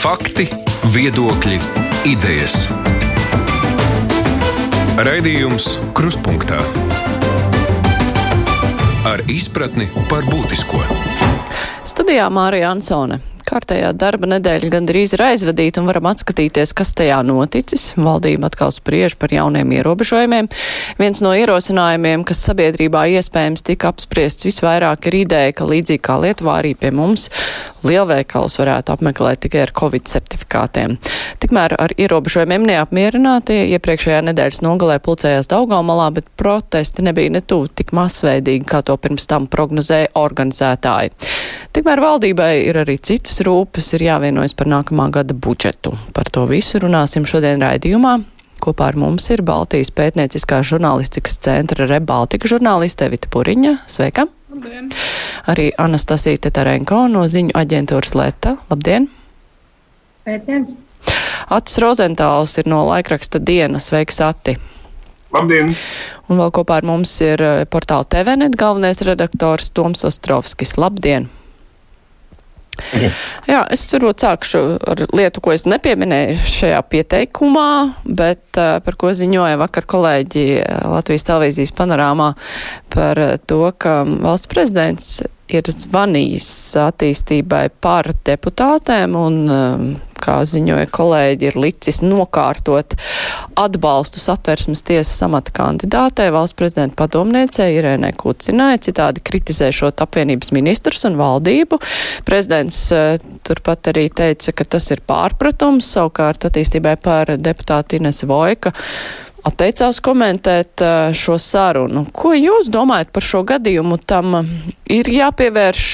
Fakti, viedokļi, idejas. Raidījums Kruspunkta ar izpratni par būtisko. Studijā Mārija Ansone. Kārtējā darba nedēļa gandrīz ir aizvadīta un varam atskatīties, kas tajā noticis. Valdība atkal spriež par jauniem ierobežojumiem. Viens no ierosinājumiem, kas sabiedrībā iespējams tika apspriests visvairāk, ir ideja, ka līdzīgi kā Lietuvā arī pie mums lielveikals varētu apmeklēt tikai ar Covid certifikātiem. Tikmēr ar ierobežojumiem neapmierinātie iepriekšējā nedēļas nogalē pulcējās Daugaumalā, bet protesti nebija ne tuvu tik masveidīgi, kā to pirms tam prognozēja organizētāji. Tikmēr valdībai ir arī citas rūpes, ir jāvienojas par nākamā gada budžetu. Par to visu runāsim šodien raidījumā. Kopā ar mums ir Baltijas pētnieciskā žurnālistikas centra Rebaltika žurnāliste Vita Puriņa. Sveika! Labdien! Arī Anastasija Tetarenko no ziņu aģentūras Leta. Labdien! Pēciens! Atis Rozentāls ir no laikraksta dienas. Sveiks, Ati! Labdien! Un vēl kopā ar mums ir eh, portāla TVNet galvenais redaktors Toms Ostrovskis. Labdien! Jā, es varbūt sākšu ar lietu, ko es nepieminēju šajā pieteikumā, bet uh, par ko ziņoja vakar kolēģi Latvijas televīzijas panorāmā par to, ka valsts prezidents ir zvanījis attīstībai par deputātēm un, um, kā ziņoja kolēģi, ir licis nokārtot atbalstu satversmes tiesas amata kandidātei valsts prezidenta padomniecei Irēnai Kucinai, citādi kritizēšot apvienības ministrus un valdību. Prezidents uh, turpat arī teica, ka tas ir pārpratums, savukārt attīstībai par deputātu Ines Vojka atteicās komentēt šo sarunu. Ko jūs domājat par šo gadījumu? Tam ir jāpievērš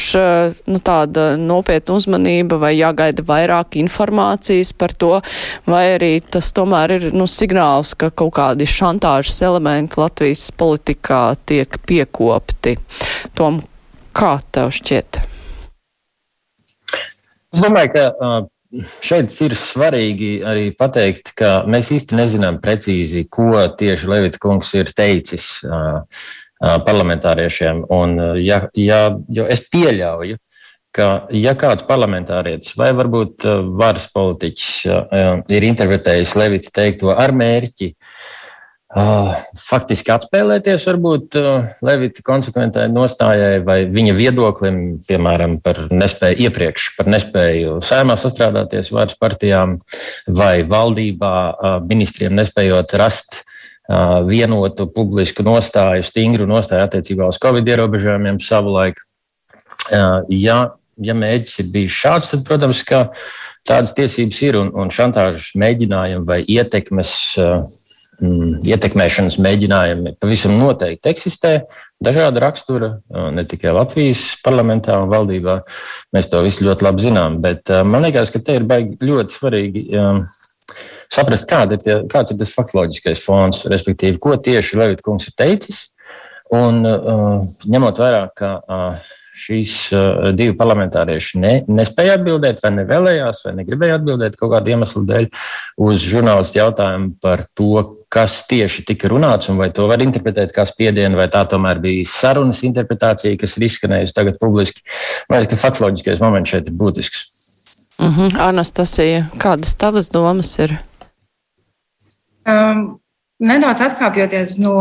nu, tāda nopietna uzmanība vai jāgaida vairāk informācijas par to, vai arī tas tomēr ir nu, signāls, ka kaut kādi šantāžas elementi Latvijas politikā tiek piekopti. Tom, kā tev šķiet? Es domāju, ka uh, šeit ir svarīgi arī pateikt, ka mēs īsti nezinām precīzi, ko tieši Levita kungs ir teicis uh, uh, parlamentāriešiem. Un, uh, ja, ja, jo es pieļauju, ka ja kāds parlamentārietis vai varbūt varas politiķis ir interpretējis Levita teikto ar mērķi uh, faktiski atspēlēties varbūt uh, Levita konsekventai nostājai vai viņa viedoklim, piemēram, par nespēju iepriekš, par nespēju sēmā sastrādāties vārds partijām vai valdībā uh, ministriem nespējot rast vienotu publisku nostāju, stingru nostāju attiecībā uz Covid ierobežojumiem savulaik. Ja, ja mēģis ir bijis šāds, tad, protams, ka tādas tiesības ir un, un šantāžas mēģinājumi vai ietekmes mm, ietekmēšanas mēģinājumi pavisam noteikti eksistē. Dažāda rakstura, ne tikai Latvijas parlamentā un valdībā. Mēs to visu ļoti labi zinām, bet man liekas, ka te ir baigi ļoti svarīgi. Saprast, kāda ir tie, kāds ir tas faktoloģiskais fons, respektīvi, ko tieši Levita kungs ir teicis. Un uh, ņemot vērā, ka uh, šīs uh, divi parlamentārieši ne, nespēja atbildēt, vai nevēlējās, vai negribēja atbildēt kaut kādu iemeslu dēļ uz žurnālistu jautājumu par to, kas tieši tika runāts, un vai to var interpretēt kā spiedienu, vai tā tomēr bija sarunas interpretācija, kas ir izskanējusi tagad publiski. Man liekas, ka faktoloģiskais moments šeit ir būtisks. Mm -hmm. Anastasija, kādas tavas domas ir? Um, Nedaudz atkāpjoties no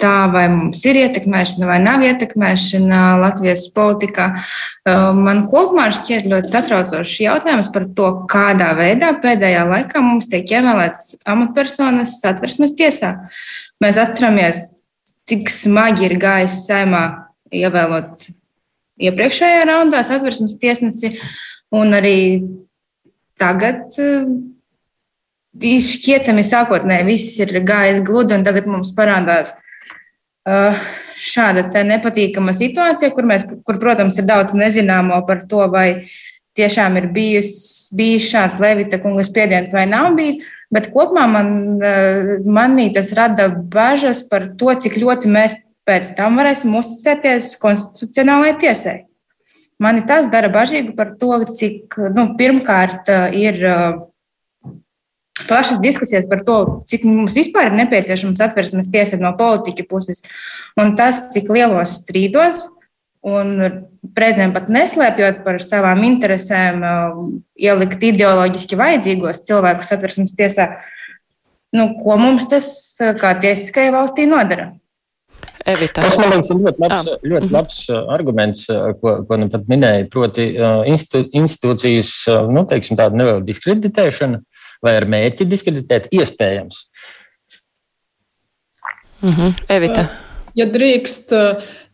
tā, vai mums ir ietekmēšana vai nav ietekmēšana Latvijas politikā, um, man kopumā šķiet ļoti satraucošs jautājums par to, kādā veidā pēdējā laikā mums tiek ievēlēts amatpersonas satversmes tiesā. Mēs atceramies, cik smagi ir gājis saimā ievēlot iepriekšējā raundā satversmes tiesnesi, un arī tagad šķietami sākotnēji viss ir gājis gludi, un tagad mums parādās uh, šāda nepatīkama situācija, kur, mēs, kur, protams, ir daudz nezināmo par to, vai tiešām ir bijis, bijis šāds Levita kungas spiediens vai nav bijis. Bet kopumā man, uh, manī tas rada bažas par to, cik ļoti mēs pēc tam varēsim uzticēties konstitucionālajai tiesai. Mani tas dara bažīgu par to, cik nu, pirmkārt uh, ir plašas diskusijas par to, cik mums vispār ir nepieciešams atversmes tiesa no politiķu puses, un tas, cik lielos strīdos un reizēm pat neslēpjot par savām interesēm, ielikt ideoloģiski vajadzīgos cilvēkus satversmes tiesā, nu, ko mums tas kā tiesiskajai valstī nodara? Evita. Tas, man liekas, ir ļoti labs, ah. ļoti mhm. labs arguments, ko, ko nu pat minēja, proti institū, institūcijas, nu, teiksim, tāda neliela diskreditēšana vai ar mērķi diskreditēt iespējams. Mm -hmm. Evita. Ja drīkst,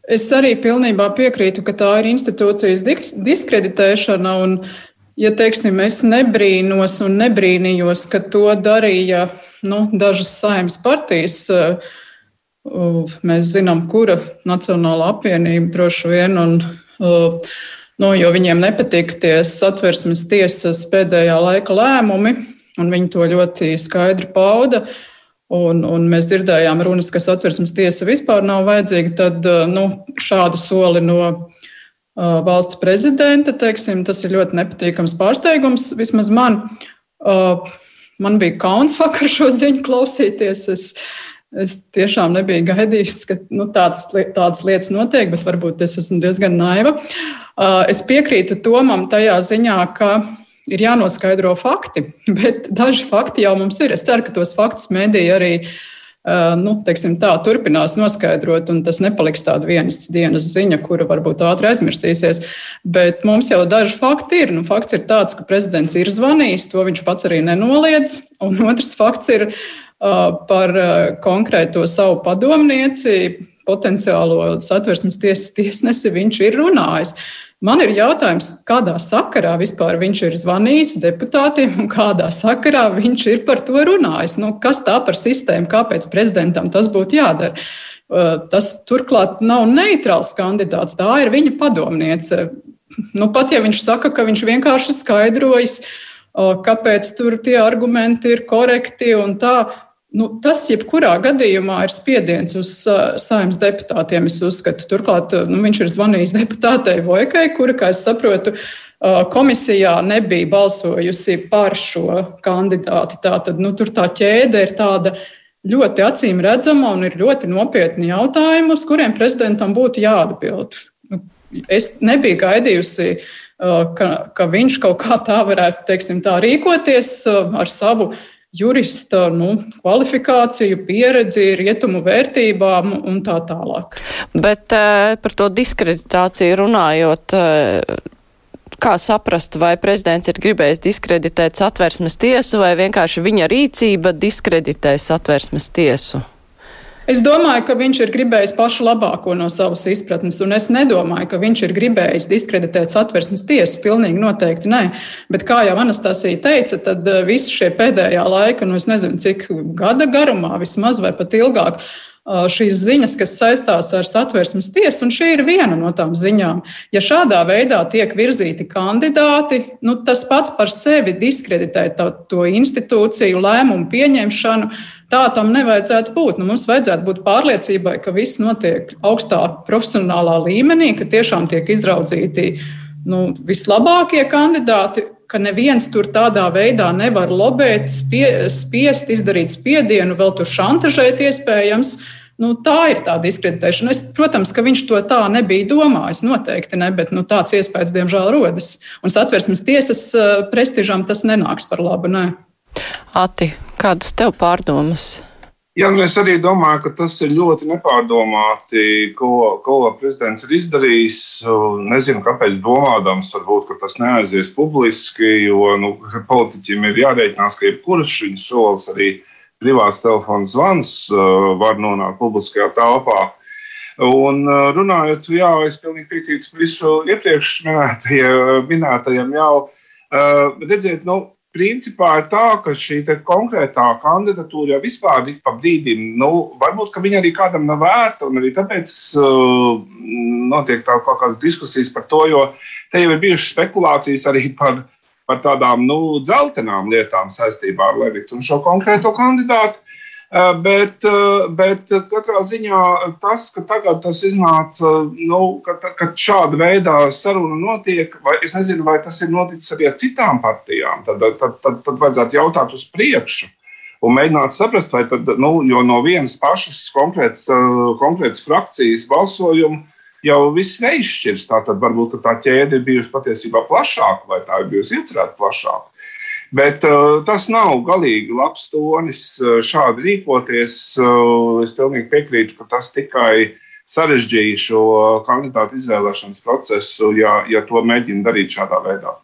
es arī pilnībā piekrītu, ka tā ir institūcijas diskreditēšana. Un, ja teiksim, es nebrīnos un nebrīnījos, ka to darīja nu, dažas saimnes partijas, mēs zinām, kura Nacionāla apvienība droši vien. Un, nu, jo viņiem nepatīk tie satversmes tiesas pēdējā laika lēmumi, un viņi to ļoti skaidri pauda. Un, un mēs dzirdējām runas, ka satversmes tiesa vispār nav vajadzīga. Tad nu, šādu soli no uh, valsts prezidenta, teiksim, tas ir ļoti nepatīkams pārsteigums. Vismaz man, uh, man bija kauns vakar šo ziņu klausīties. Es, es tiešām nebiju gaidījis, ka nu, tādas, tādas lietas notiek, bet varbūt es esmu diezgan naiva. Uh, es piekrītu Tomam tajā ziņā, ka ir jānoskaidro fakti, bet daži fakti jau mums ir. Es ceru, ka tos faktus mēdīja arī nu, tā, turpinās noskaidrot, un tas nepaliks tāda vienas dienas ziņa, kura varbūt ātri aizmirsīsies. Bet mums jau daži fakti ir. Nu, fakts ir tāds, ka prezidents ir zvanījis, to viņš pats arī nenoliedz. Un otrs fakts ir uh, par uh, konkrēto savu padomnieci, potenciālo satversmes tiesas tiesnesi, viņš ir runājis. Uh, Man ir jautājums, kādā sakarā vispār viņš ir zvanījis deputātiem un kādā sakarā viņš ir par to runājis. Nu, kas tā par sistēmu, kāpēc prezidentam tas būtu jādara? Uh, tas turklāt nav neitrāls kandidāts, tā ir viņa padomniece. Nu, pat ja viņš saka, ka viņš vienkārši skaidrojas, uh, kāpēc tur tie argumenti ir korekti un tā, Nu, tas, jebkurā gadījumā, ir spiediens uz uh, saimnes deputātiem. Es uzskatu, turklāt nu, viņš ir zvanījis deputātei Vojkai, kura, kā es saprotu, uh, komisijā nebija balsojusi par šo kandidāti. Tātad nu, tur tā ķēde ir tāda ļoti acīm redzama un ir ļoti nopietni jautājumi, uz kuriem prezidentam būtu jāatbild. Nu, es nebiju gaidījusi, uh, ka, ka viņš kaut kā tā varētu teiksim, tā rīkoties ar savu jurista nu, kvalifikāciju, pieredzi, rietumu vērtībām un tā tālāk. Bet uh, par to diskreditāciju runājot. Uh, Kā saprast, vai prezidents ir gribējis diskreditēt satversmes tiesu, vai vienkārši viņa rīcība diskreditē satversmes tiesu? Es domāju, ka viņš ir gribējis pašu labāko no savas izpratnes, un es nedomāju, ka viņš ir gribējis diskreditēt satversmes tiesu. Pilnīgi noteikti nē. Bet, kā jau Anastasija teica, tad eh, visi šie pēdējā laika, nu es nezinu, cik gada garumā, vismaz vai pat ilgāk, šīs ziņas, kas saistās ar satversmes tiesu, un šī ir viena no tām ziņām. Ja šādā veidā tiek virzīti kandidāti, nu, tas pats par sevi diskreditē to, to institūciju lēmumu pieņemšanu. Tā tam nevajadzētu būt. Nu, mums vajadzētu būt pārliecībai, ka viss notiek augstā profesionālā līmenī, ka tiešām tiek izraudzīti nu, vislabākie kandidāti, ka neviens tur tādā veidā nevar lobēt, spie, spiest, izdarīt spiedienu, vēl tur šantažēt iespējams. Nu, tā ir tā diskreditēšana. Es, protams, ka viņš to tā nebija domājis. Noteikti ne, bet nu, tāds iespējas, diemžēl, rodas. Un satversmes tiesas eh, prestižam tas nenāks par labu. Ne. Ati, kādas tev pārdomas? Jā, nu es arī domāju, ka tas ir ļoti nepārdomāti, ko, ko prezidents ir izdarījis. Nezinu, kāpēc domādams, varbūt tas neaizies publiski, jo nu, politiķim ir jārēķinās, ka jebkurš viņa solis, arī privāts telefons zvans, uh, var nonākt publiskajā telpā. Un uh, runājot, jā, es pilnīgi piekrītu visu iepriekš minētajam, jau uh, redziet, nu, principā ir tā, ka šī konkrētā kandidatūra jau vispār ir pa brīdim, nu, varbūt viņa arī kādam nav vērta, un arī tāpēc uh, notiek tā kaut kādas diskusijas par to, jo te jau ir bijušas spekulācijas arī par, par tādām nu, dzeltenām lietām saistībā ar Levitu un šo konkrēto kandidātu. Bet, bet katrā ziņā tas, ka tagad tas iznāca, nu, ka, ka šāda veida saruna notiek, vai es nezinu, vai tas ir noticis arī ar citām partijām, tad, tad, tad, tad vajadzētu jautāt uz priekšu. Un mēģināt saprast, vai tad, nu, no vienas pašas konkrētas, konkrētas frakcijas balsojumu jau viss neizšķirs. Tātad varbūt tā ķēde ir bijusi patiesībā plašāka, vai tā ir bijusi iecerēta plašāka. Bet uh, tas nav galīgi labs tonis uh, šādi rīkoties. Uh, es pilnīgi piekrītu, ka tas tikai sarežģīja šo kandidātu izvēlēšanas procesu, ja, ja to mēģina darīt šādā veidā.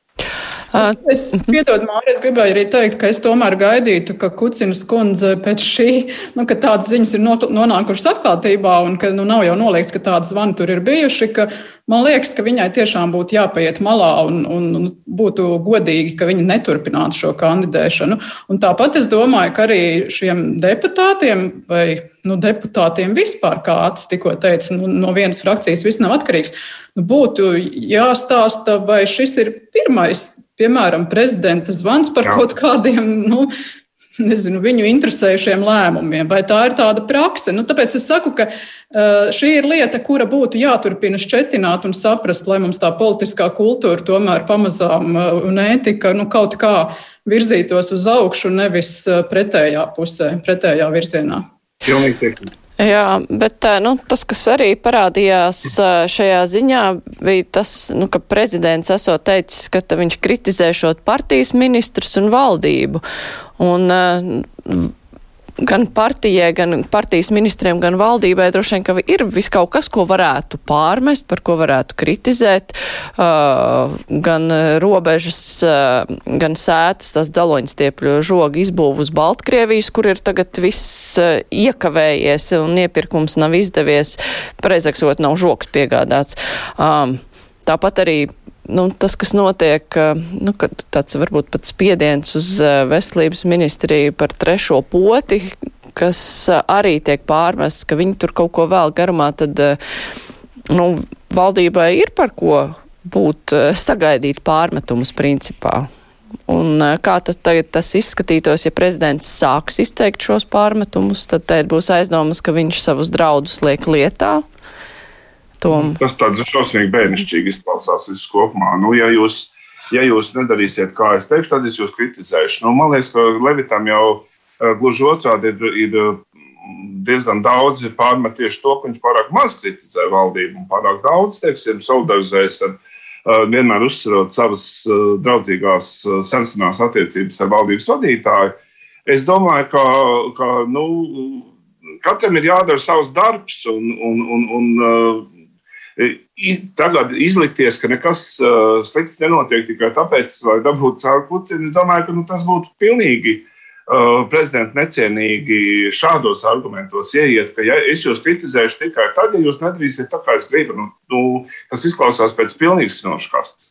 Es, es piedodu, Mārija, es gribēju arī teikt, ka es tomēr gaidītu, ka Kucinas kundze pēc šī, nu, ka tādas ziņas ir nonākušas atklātībā un ka nu, nav jau noliegts, ka tādas zvani tur ir bijuši, ka man liekas, ka viņai tiešām būtu jāpaiet malā un, un, un būtu godīgi, ka viņa neturpinātu šo kandidēšanu. Un tāpat es domāju, ka arī šiem deputātiem vai nu, deputātiem vispār, kā Atis tikko teica, nu, no vienas frakcijas viss nav atkarīgs, nu, būtu jāstāsta, vai šis ir pirmais piemēram, prezidenta zvans par Jā. kaut kādiem nu, nezinu, viņu interesējušiem lēmumiem, vai tā ir tāda prakse. Nu, tāpēc es saku, ka uh, šī ir lieta, kura būtu jāturpina šķetināt un saprast, lai mums tā politiskā kultūra tomēr pamazām uh, un ētika nu, kaut kā virzītos uz augšu, nevis uh, pretējā pusē, pretējā virzienā. Pilnīgi tikai. Jā, bet nu, tas, kas arī parādījās šajā ziņā, bija tas, nu, ka prezidents esot teicis, ka viņš kritizēšot partijas ministrus un valdību. Un, gan partijai, gan partijas ministriem, gan valdībai droši vien, ka ir vis kaut kas, ko varētu pārmest, par ko varētu kritizēt, uh, gan robežas, uh, gan sētas, tas daloņstiepļu žoga izbūvu uz Baltkrievijas, kur ir tagad viss uh, iekavējies un iepirkums nav izdevies, pareizāksot nav žoks piegādāts. Um, tāpat arī nu, tas, kas notiek, nu, tāds varbūt pat spiediens uz veselības ministriju par trešo poti, kas arī tiek pārmests, ka viņi tur kaut ko vēl garumā, tad nu, valdībai ir par ko būt sagaidīt pārmetumus principā. Un kā tas tagad tas izskatītos, ja prezidents sāks izteikt šos pārmetumus, tad te būs aizdomas, ka viņš savus draudus liek lietā. Tom. Tas tāds šausmīgi bērnišķīgi izklausās viss kopumā. Nu, ja, jūs, ja jūs nedarīsiet, kā es teikšu, tad es jūs kritizēšu. Nu, man liekas, ka Levitam jau uh, gluži otrādi ir, ir diezgan daudz pārmet tieši to, ka viņš pārāk maz kritizē valdību un pārāk daudz, teiksim, solidarizējas ar uh, vienmēr uzsverot savas draudzīgās sensenās attiecības ar valdības vadītāju. Es domāju, ka, ka nu, katram ir jādara savs darbs, un, un, un, un Tagad izlikties, ka nekas uh, slikts nenotiek tikai tāpēc, lai dabūtu caur puciņu, es domāju, ka nu, tas būtu pilnīgi uh, prezidenta necienīgi šādos argumentos ieiet, ka ja es jūs kritizēšu tikai tad, ja jūs nedarīsiet tā, kā es gribu. Nu, nu, tas izklausās pēc pilnīgas noškastes.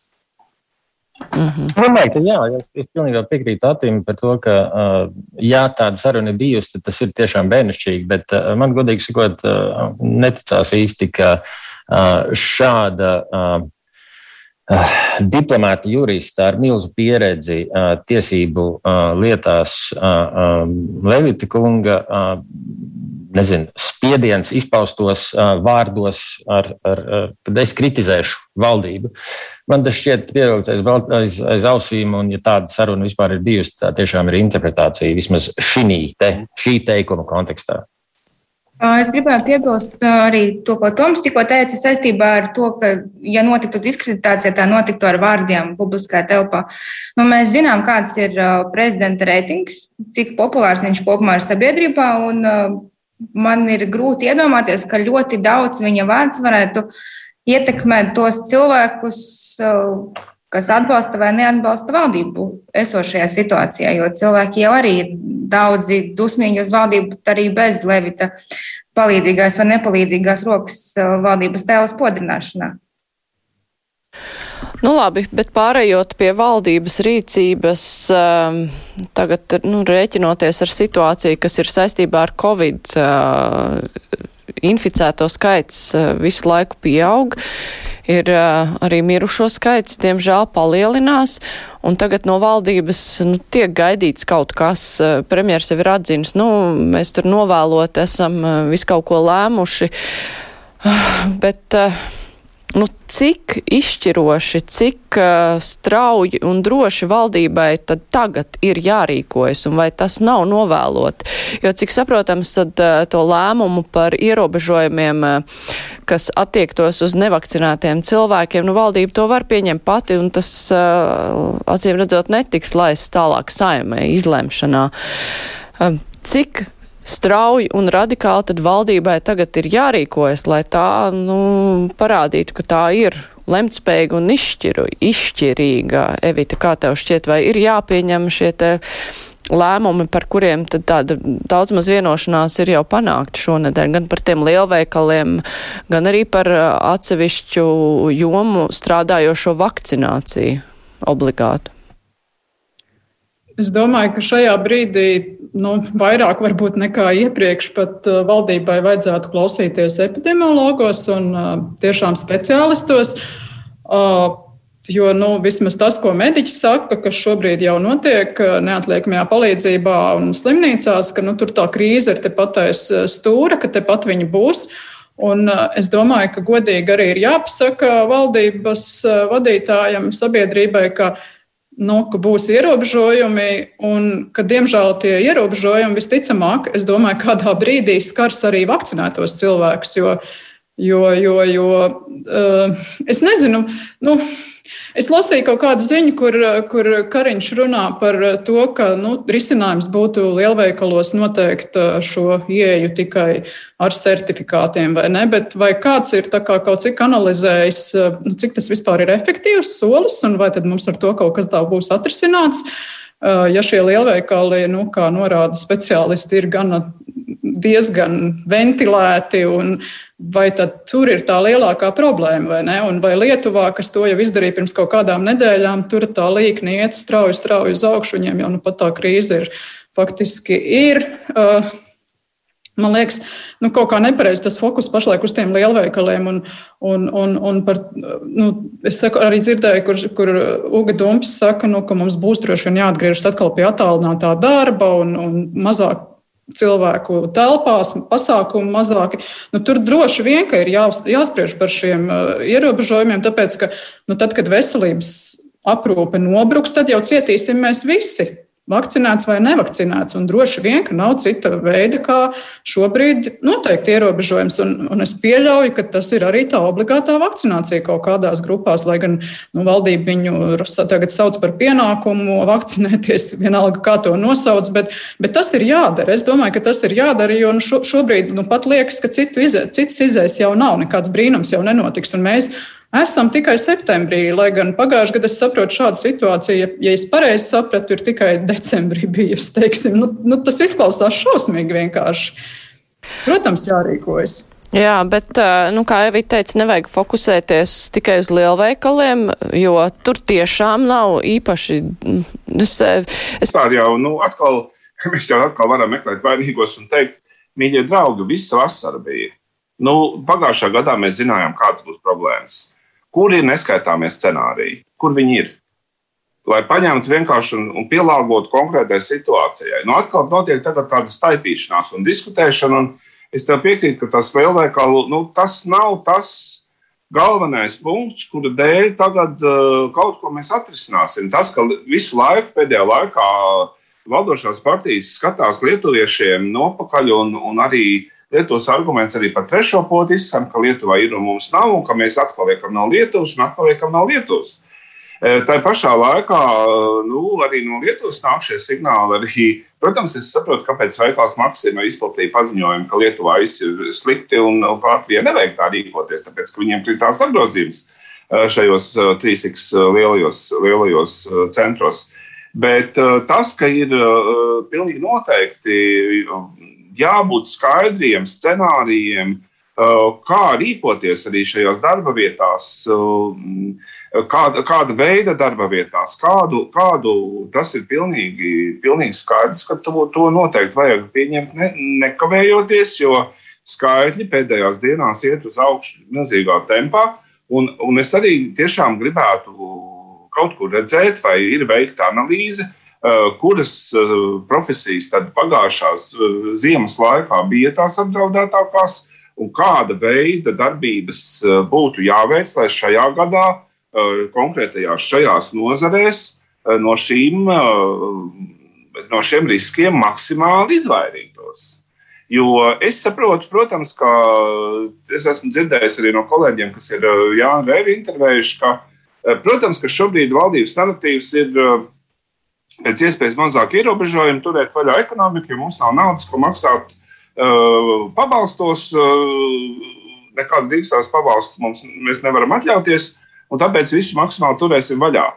Mm -hmm. Es domāju, ka jā, es, es pilnībā piekrītu Atim par to, ka, uh, ja tāda saruna ir bijusi, tad tas ir tiešām bērnišķīgi. Bet uh, man, godīgi sakot, uh, neticās īsti, ka uh, šāda diplomāta jurista ar milzu pieredzi tiesību lietās Levita kunga nezinu, spiediens izpaustos vārdos, ar, ar, ar, kad es kritizēšu valdību. Man tas šķiet pievilkts aiz, aiz, aiz ausīm, un ja tāda saruna vispār ir bijusi, tā tiešām ir interpretācija vismaz šī, te, šī teikuma kontekstā. Es gribēju piebilst arī to, ko Toms tikko teica saistībā ar to, ka, ja notiktu diskreditācija, tā notiktu ar vārdiem publiskajā telpā. Nu, mēs zinām, kāds ir prezidenta reitings, cik populārs viņš kopumā ir sabiedrībā. Un, man ir grūti iedomāties, ka ļoti daudz viņa vārds varētu ietekmēt tos cilvēkus, kas atbalsta vai neatbalsta valdību esošajā situācijā, jo cilvēki jau arī ir daudzi dusmīgi uz valdību arī bez Levita palīdzīgās vai nepalīdzīgās rokas uh, valdības tēlas podrināšanā. Nu labi, bet pārējot pie valdības rīcības, um, tagad nu, rēķinoties ar situāciju, kas ir saistībā ar Covid, uh, inficēto skaits uh, visu laiku pieaug. Uh, ir arī mirušo skaits, diemžēl, palielinās, un tagad no valdības nu, tiek gaidīts kaut kas. Premjeras jau ir atzinis, nu, mēs tur novēlot esam visu kaut ko lēmuši, bet nu, cik izšķiroši, cik uh, strauji un droši valdībai tad tagad ir jārīkojas, un vai tas nav novēlot? Jo, cik saprotams, tad uh, to lēmumu par ierobežojumiem, uh, kas attiektos uz nevakcinētiem cilvēkiem, nu, valdība to var pieņemt pati, un tas, uh, acīm redzot, netiks laists tālāk saimē izlemšanā. Uh, cik strauji un radikāli, tad valdībai tagad ir jārīkojas, lai tā nu, parādītu, ka tā ir lemtspējīga un izšķiru, izšķirīga. Evita, kā tev šķiet, vai ir jāpieņem šie te lēmumi, par kuriem tad tāda daudz maz vienošanās ir jau panākta šonadēļ, gan par tiem lielveikaliem, gan arī par atsevišķu jomu strādājošo vakcināciju obligātu? Es domāju, ka šajā brīdī nu, vairāk varbūt nekā iepriekš pat uh, valdībai vajadzētu klausīties epidemiologos un uh, tiešām speciālistos. Uh, jo nu, vismaz tas, ko mediķi saka, kas šobrīd jau notiek neatliekamajā palīdzībā un slimnīcās, ka nu, tur tā krīze ir tepat aiz stūra, ka tepat viņi būs. Un es domāju, ka godīgi arī ir jāpasaka valdības vadītājiem, sabiedrībai, ka nu, ka būs ierobežojumi, un ka, diemžēl, tie ierobežojumi visticamāk, es domāju, kādā brīdī skars arī vakcinētos cilvēkus. Jo, jo, jo, jo uh, es nezinu, nu, Es lasīju kaut kādu ziņu, kur, kur Kariņš runā par to, ka nu, risinājums būtu lielveikalos noteikt uh, šo ieeju tikai ar certifikātiem, vai ne? Bet vai kāds ir kā kaut cik analizējis, nu, cik tas vispār ir efektīvs solis, un vai tad mums ar to kaut kas tā būs atrisināts? Uh, ja šie lielveikali, nu, kā norāda speciālisti, ir gana diezgan ventilēti, un vai tad tur ir tā lielākā problēma, vai ne? Un vai Lietuvā, kas to jau izdarīja pirms kaut kādām nedēļām, tur tā līkni iet strauji, strauji uz augšu, viņiem jau nu pat tā krīze ir faktiski ir. Uh, Man liekas, nu, kaut kā nepareizi tas fokus pašlaik uz tiem lielveikaliem. Un, un, un, un par, nu, es saku, arī dzirdēju, kur, kur Uga Dumps saka, nu, ka mums būs droši vien jāatgriežas atkal pie attālinātā darba un, un mazāk cilvēku telpās, pasākumu mazāki. Nu, tur droši vien ir jās, jāspriež par šiem uh, ierobežojumiem, tāpēc ka nu, tad, kad veselības aprūpe nobruks, tad jau cietīsim mēs visi vakcinēts vai nevakcinēts. Un droši vien, ka nav cita veida, kā šobrīd noteikt ierobežojums. Un, un es pieļauju, ka tas ir arī tā obligātā vakcinācija kaut kādās grupās, lai gan nu, valdība viņu tagad sauc par pienākumu vakcinēties, vienalga kā to nosauc, bet, bet tas ir jādara. Es domāju, ka tas ir jādara, jo nu, šo, šobrīd nu, pat liekas, ka citu izē, cits izējas jau nav, nekāds brīnums jau nenotiks. Un mēs Esam tikai septembrī, lai gan pagājušajā gadā es saprotu šādu situāciju, ja, ja es pareizi sapratu, ir tikai decembrī bijusi. Teiksim, nu, nu, tas izklausās šausmīgi vienkārši. Protams, jārīkojas. Jā, bet, nu, kā jau teica, nevajag fokusēties tikai uz lielveikaliem, jo tur tiešām nav īpaši. Es, es... Tā jau, nu, atkal, mēs jau atkal varam meklēt vainīgos un teikt, mīļie draugi, visa vasara bija. Nu, pagājušā gadā mēs zinājām, kādas būs problēmas. Kur ir neskaitāmie scenāriji? Kur viņi ir? Lai paņemtu vienkārši un, un pielāgotu konkrētai situācijai. Nu, atkal notiek tāda staipīšanās un diskutēšana. Un es tev piekrītu, ka tas lielveikalu nu, tas nav tas galvenais punkts, kura dēļ tagad uh, kaut ko mēs atrisināsim. Tas, ka visu laiku pēdējā laikā valdošās partijas skatās lietuviešiem nopakaļ un, un arī Lietuvas arguments arī par trešo potu izsaka, ka Lietuvā ir un mums nav, un ka mēs atpaliekam no Lietuvas un atpaliekam no Lietuvas. E, tā pašā laikā nu, arī no Lietuvas nāk šie signāli. Arī, protams, es saprotu, kāpēc veikals Maksima izplatīja paziņojumu, ka Lietuvā viss ir slikti un Latvijai nevajag tā rīkoties, tāpēc ka viņiem kritās apgrozījums e, šajos 3x e, lielajos, lielajos centros. Bet tas, ka ir pilnīgi noteikti jābūt skaidriem scenārijiem, uh, kā rīkoties arī šajās darba vietās, uh, kāda, kāda veida darba vietās, kādu, kādu tas ir pilnīgi, pilnīgi skaidrs, ka to, to noteikti vajag pieņemt ne, nekavējoties, jo skaitļi pēdējās dienās iet uz augšu milzīgā tempā. Un, un es arī tiešām gribētu kaut kur redzēt, vai ir veikta analīze, uh, kuras eh, profesijas pagājušās eh, ziemas laikā bija tās apdraudētākās un kāda veida darbības būtu jāveic, lai šajā gadā konkrētajās šajās nozarēs no, šīm, no šiem riskiem maksimāli izvairītos. Jo es saprotu, protams, ka es esmu dzirdējis arī no kolēģiem, kas ir Jānis Reivi intervējuši, ka, protams, ka šobrīd valdības narratīvs ir pēc iespējas mazāk ierobežojumu, turēt vaļā ekonomiku, jo mums nav naudas, ko maksāt uh, pabalstos. Uh, nekāds divas pabalstus mums nevaram atļauties, un tāpēc visu maksimāli turēsim vaļā.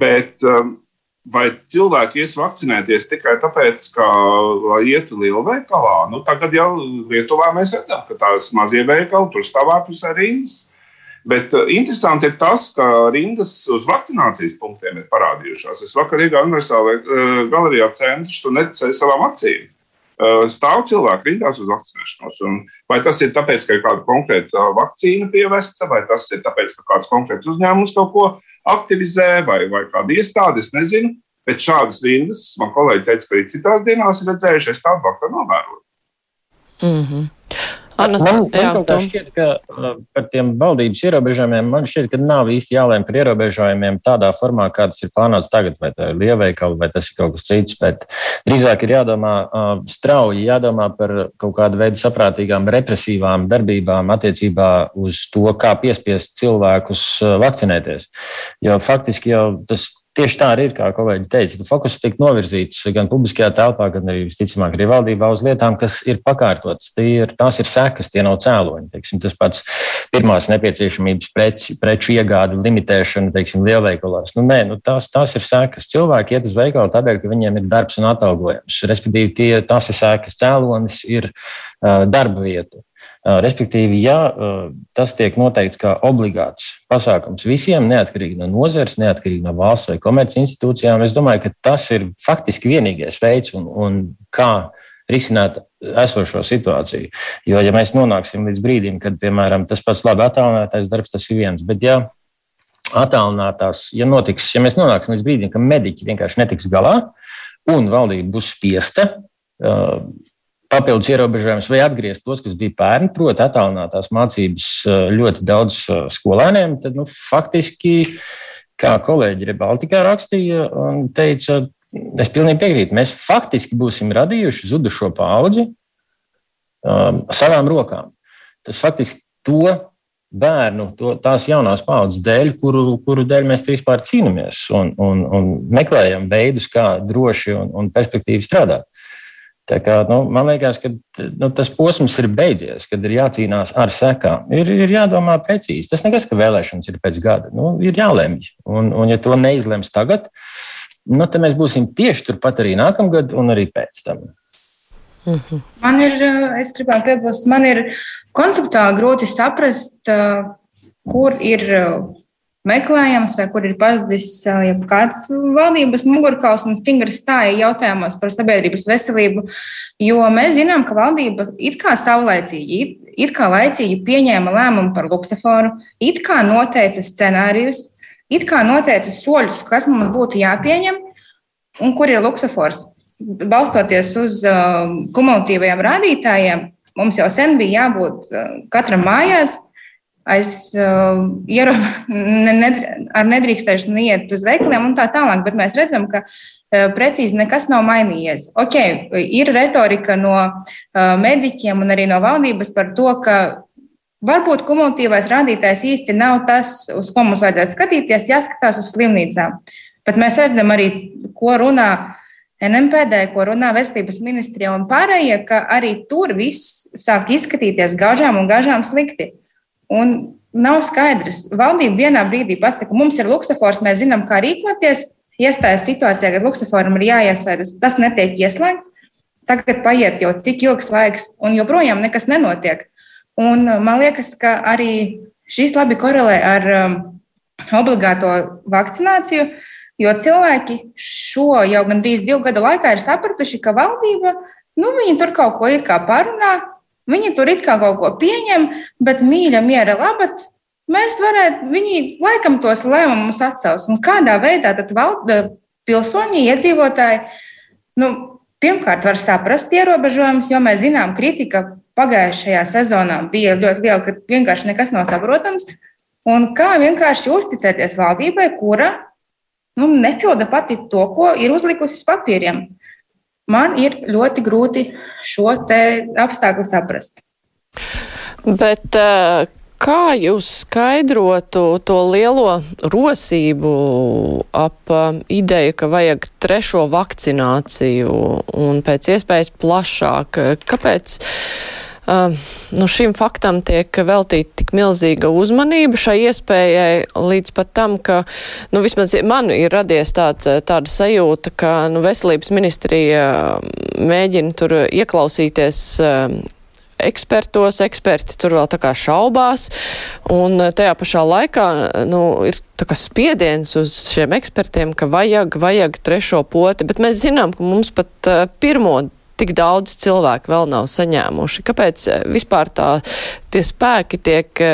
Bet um, vai cilvēki ies vakcinēties tikai tāpēc, ka lai ietu lielveikalā? Nu, tagad jau Lietuvā mēs redzam, ka tās mazie veikali tur stāv ārpusē rindas. Bet uh, interesanti ir tas, ka rindas uz vakcinācijas punktiem ir parādījušās. Es vakar Rīgā Universālajā uh, galerijā centus un neticēju savām acīm. Uh, stāv cilvēki rindās uz vakcinēšanos. Un vai tas ir tāpēc, ka ir kāda konkrēta vakcīna pievesta, vai tas ir tāpēc, ka kāds konkrēts uzņēmums kaut ko aktivizē, vai, vai kāda iestāde, es nezinu. Bet šādas rindas, man kolēģi teica, ka arī citās dienās ir redzējuši, es tādu vakar novēroju. Mm -hmm. Anas, man jā, man tā šķiet, ka uh, par tiem valdības ierobežojumiem man šķiet, ka nav īsti jālēm par ierobežojumiem tādā formā, kā tas ir plānots tagad, vai tā ir lielveikala, vai tas ir kaut kas cits, bet drīzāk ir jādomā uh, strauji, jādomā par kaut kādu veidu saprātīgām represīvām darbībām attiecībā uz to, kā piespiest cilvēkus uh, vakcinēties. Jo faktiski jau tas Tieši tā arī ir, kā kolēģi teica, ka fokus tiek novirzīts gan publiskajā telpā, gan arī visticamāk arī valdībā uz lietām, kas ir pakārtotas. Ir, tās ir sekas, tie nav cēloņi. Teiksim, tas pats pirmās nepieciešamības preci, preču iegāde, limitēšana, teiksim, lielveikalos. Nu, nē, nu, tās, tās ir sekas. Cilvēki iet uz veikalu tādēļ, ka viņiem ir darbs un atalgojums. Respektīvi, tie, tās ir sekas. Cēlonis ir uh, darba vieta. Respektīvi, ja tas tiek noteikts kā obligāts pasākums visiem, neatkarīgi no nozares, neatkarīgi no valsts vai komerci institūcijām, es domāju, ka tas ir faktiski vienīgais veids, un, un kā risināt esošo situāciju. Jo, ja mēs nonāksim līdz brīdim, kad, piemēram, tas pats labi attālinātais darbs, tas ir viens, bet ja attālinātās, ja notiks, ja mēs nonāksim līdz brīdim, ka mediķi vienkārši netiks galā un valdība būs spiesta uh, papildus ierobežojumus vai atgriezt tos, kas bija pērn, proti, attālinātās mācības eh, ļoti daudz eh, skolēniem, tad nu, faktiski, kā kolēģi Rebaltikā rakstīja un teica, es pilnīgi piekrītu, mēs faktiski būsim radījuši zudušo paudzi um, savām rokām. Tas faktiski to bērnu, to, tās jaunās paudzes dēļ, kuru, kuru dēļ mēs vispār cīnāmies un, un, un meklējam veidus, kā droši un, un perspektīvi strādāt. Tā kā, nu, man liekas, ka nu, tas posms ir beidzies, kad ir jācīnās ar sekām. Ir, ir jādomā precīzi. Tas nekas, ka vēlēšanas ir pēc gada. Nu, ir jālemj. Un, un, ja to neizlems tagad, nu, tad mēs būsim tieši turpat arī nākamgad un arī pēc tam. Mhm. Man ir, es gribētu piebilst, man ir konceptuāli grūti saprast, kur ir meklējams, vai kur ir pazudis kāds valdības mugurkauls un stingri stāja jautājumos par sabiedrības veselību. Jo mēs zinām, ka valdība it kā saulēcīgi, it kā laicīgi pieņēma lēmumu par luksuforu, it kā noteica scenārijus, it kā noteica soļus, kas mums būtu jāpieņem un kur ir luksufors. Balstoties uz uh, kumulatīvajiem rādītājiem, mums jau sen bija jābūt uh, katram mājās aiz uh, ierobežojumiem, ne, ne, ar nedrīkstēšanu iet uz veikaliem un tā tālāk. Bet mēs redzam, ka uh, precīzi nekas nav mainījies. Ok, ir retorika no uh, mediķiem un arī no valdības par to, ka varbūt kumulatīvais rādītājs īsti nav tas, uz ko mums vajadzētu skatīties, jāskatās uz slimnīcām. Bet mēs redzam arī, ko runā NMPD, ko runā veselības ministrija un pārējie, ka arī tur viss sāk izskatīties gaužām un gaužām slikti. Un nav skaidrs. Valdība vienā brīdī pasaka, mums ir luksafors, mēs zinām, kā rīkoties. Iestājas situācijā, kad luksaforam ir jāieslēdzas, tas netiek ieslēgts. Tagad paiet jau cik ilgs laiks, un joprojām nekas nenotiek. Un man liekas, ka arī šīs labi korelē ar um, obligāto vakcināciju, jo cilvēki šo jau gandrīz divu gadu laikā ir sapratuši, ka valdība nu, tur kaut ko ir kā parunā, Viņi tur it kā kaut ko pieņem, bet mīļa, miera labad. Mēs varētu, viņi laikam tos lēmumus atcels. Un kādā veidā tad valda, pilsoņi, iedzīvotāji, nu, pirmkārt, var saprast ierobežojumus, jo mēs zinām, kritika pagājušajā sezonā bija ļoti liela, ka vienkārši nekas nav saprotams. Un kā vienkārši uzticēties valdībai, kura nu, nepilda pati to, ko ir uzlikusi uz papīriem. Man ir ļoti grūti šo apstākļu saprast. Bet, uh, Kā jūs skaidrotu to lielo rosību ap um, ideju, ka vajag trešo vakcināciju un pēc iespējas plašāk? Kāpēc nu šim faktam tiek veltīta tik milzīga uzmanība šai iespējai līdz pat tam, ka, nu vismaz man ir radies tāds, tāda sajūta, ka, nu, veselības ministrija mēģina tur ieklausīties ekspertos, eksperti tur vēl tā kā šaubās, un tajā pašā laikā, nu, ir tā kā spiediens uz šiem ekspertiem, ka vajag, vajag trešo poti, bet mēs zinām, ka mums pat pirmo tik daudz cilvēku vēl nav saņēmuši. Kāpēc eh, vispār tā, tie spēki tiek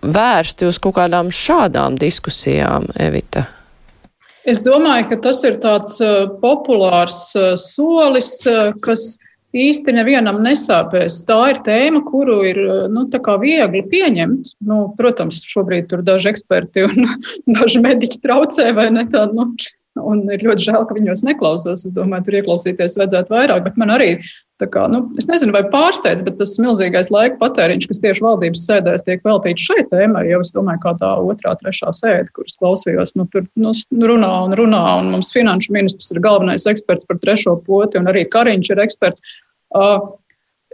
vērsti uz kaut kādām šādām diskusijām, Evita? Es domāju, ka tas ir tāds uh, populārs solis, kas īsti nevienam nesāpēs. Tā ir tēma, kuru ir nu, viegli pieņemt. Nu, protams, šobrīd tur daži eksperti un daži mediķi traucē vai ne tādu. Nu, Un ir ļoti žēl, ka viņos neklausās. Es domāju, tur ieklausīties vajadzētu vairāk. Bet man arī, kā, nu, es nezinu, vai pārsteidz, bet tas milzīgais laika patēriņš, kas tieši valdības sēdēs tiek veltīts šai tēmai, jau es domāju, kā tā otrā, trešā sēde, kuras klausījos, nu, tur nu, runā un runā. Un mums finanšu ministrs ir galvenais eksperts par trešo poti, un arī Kariņš ir eksperts. Uh,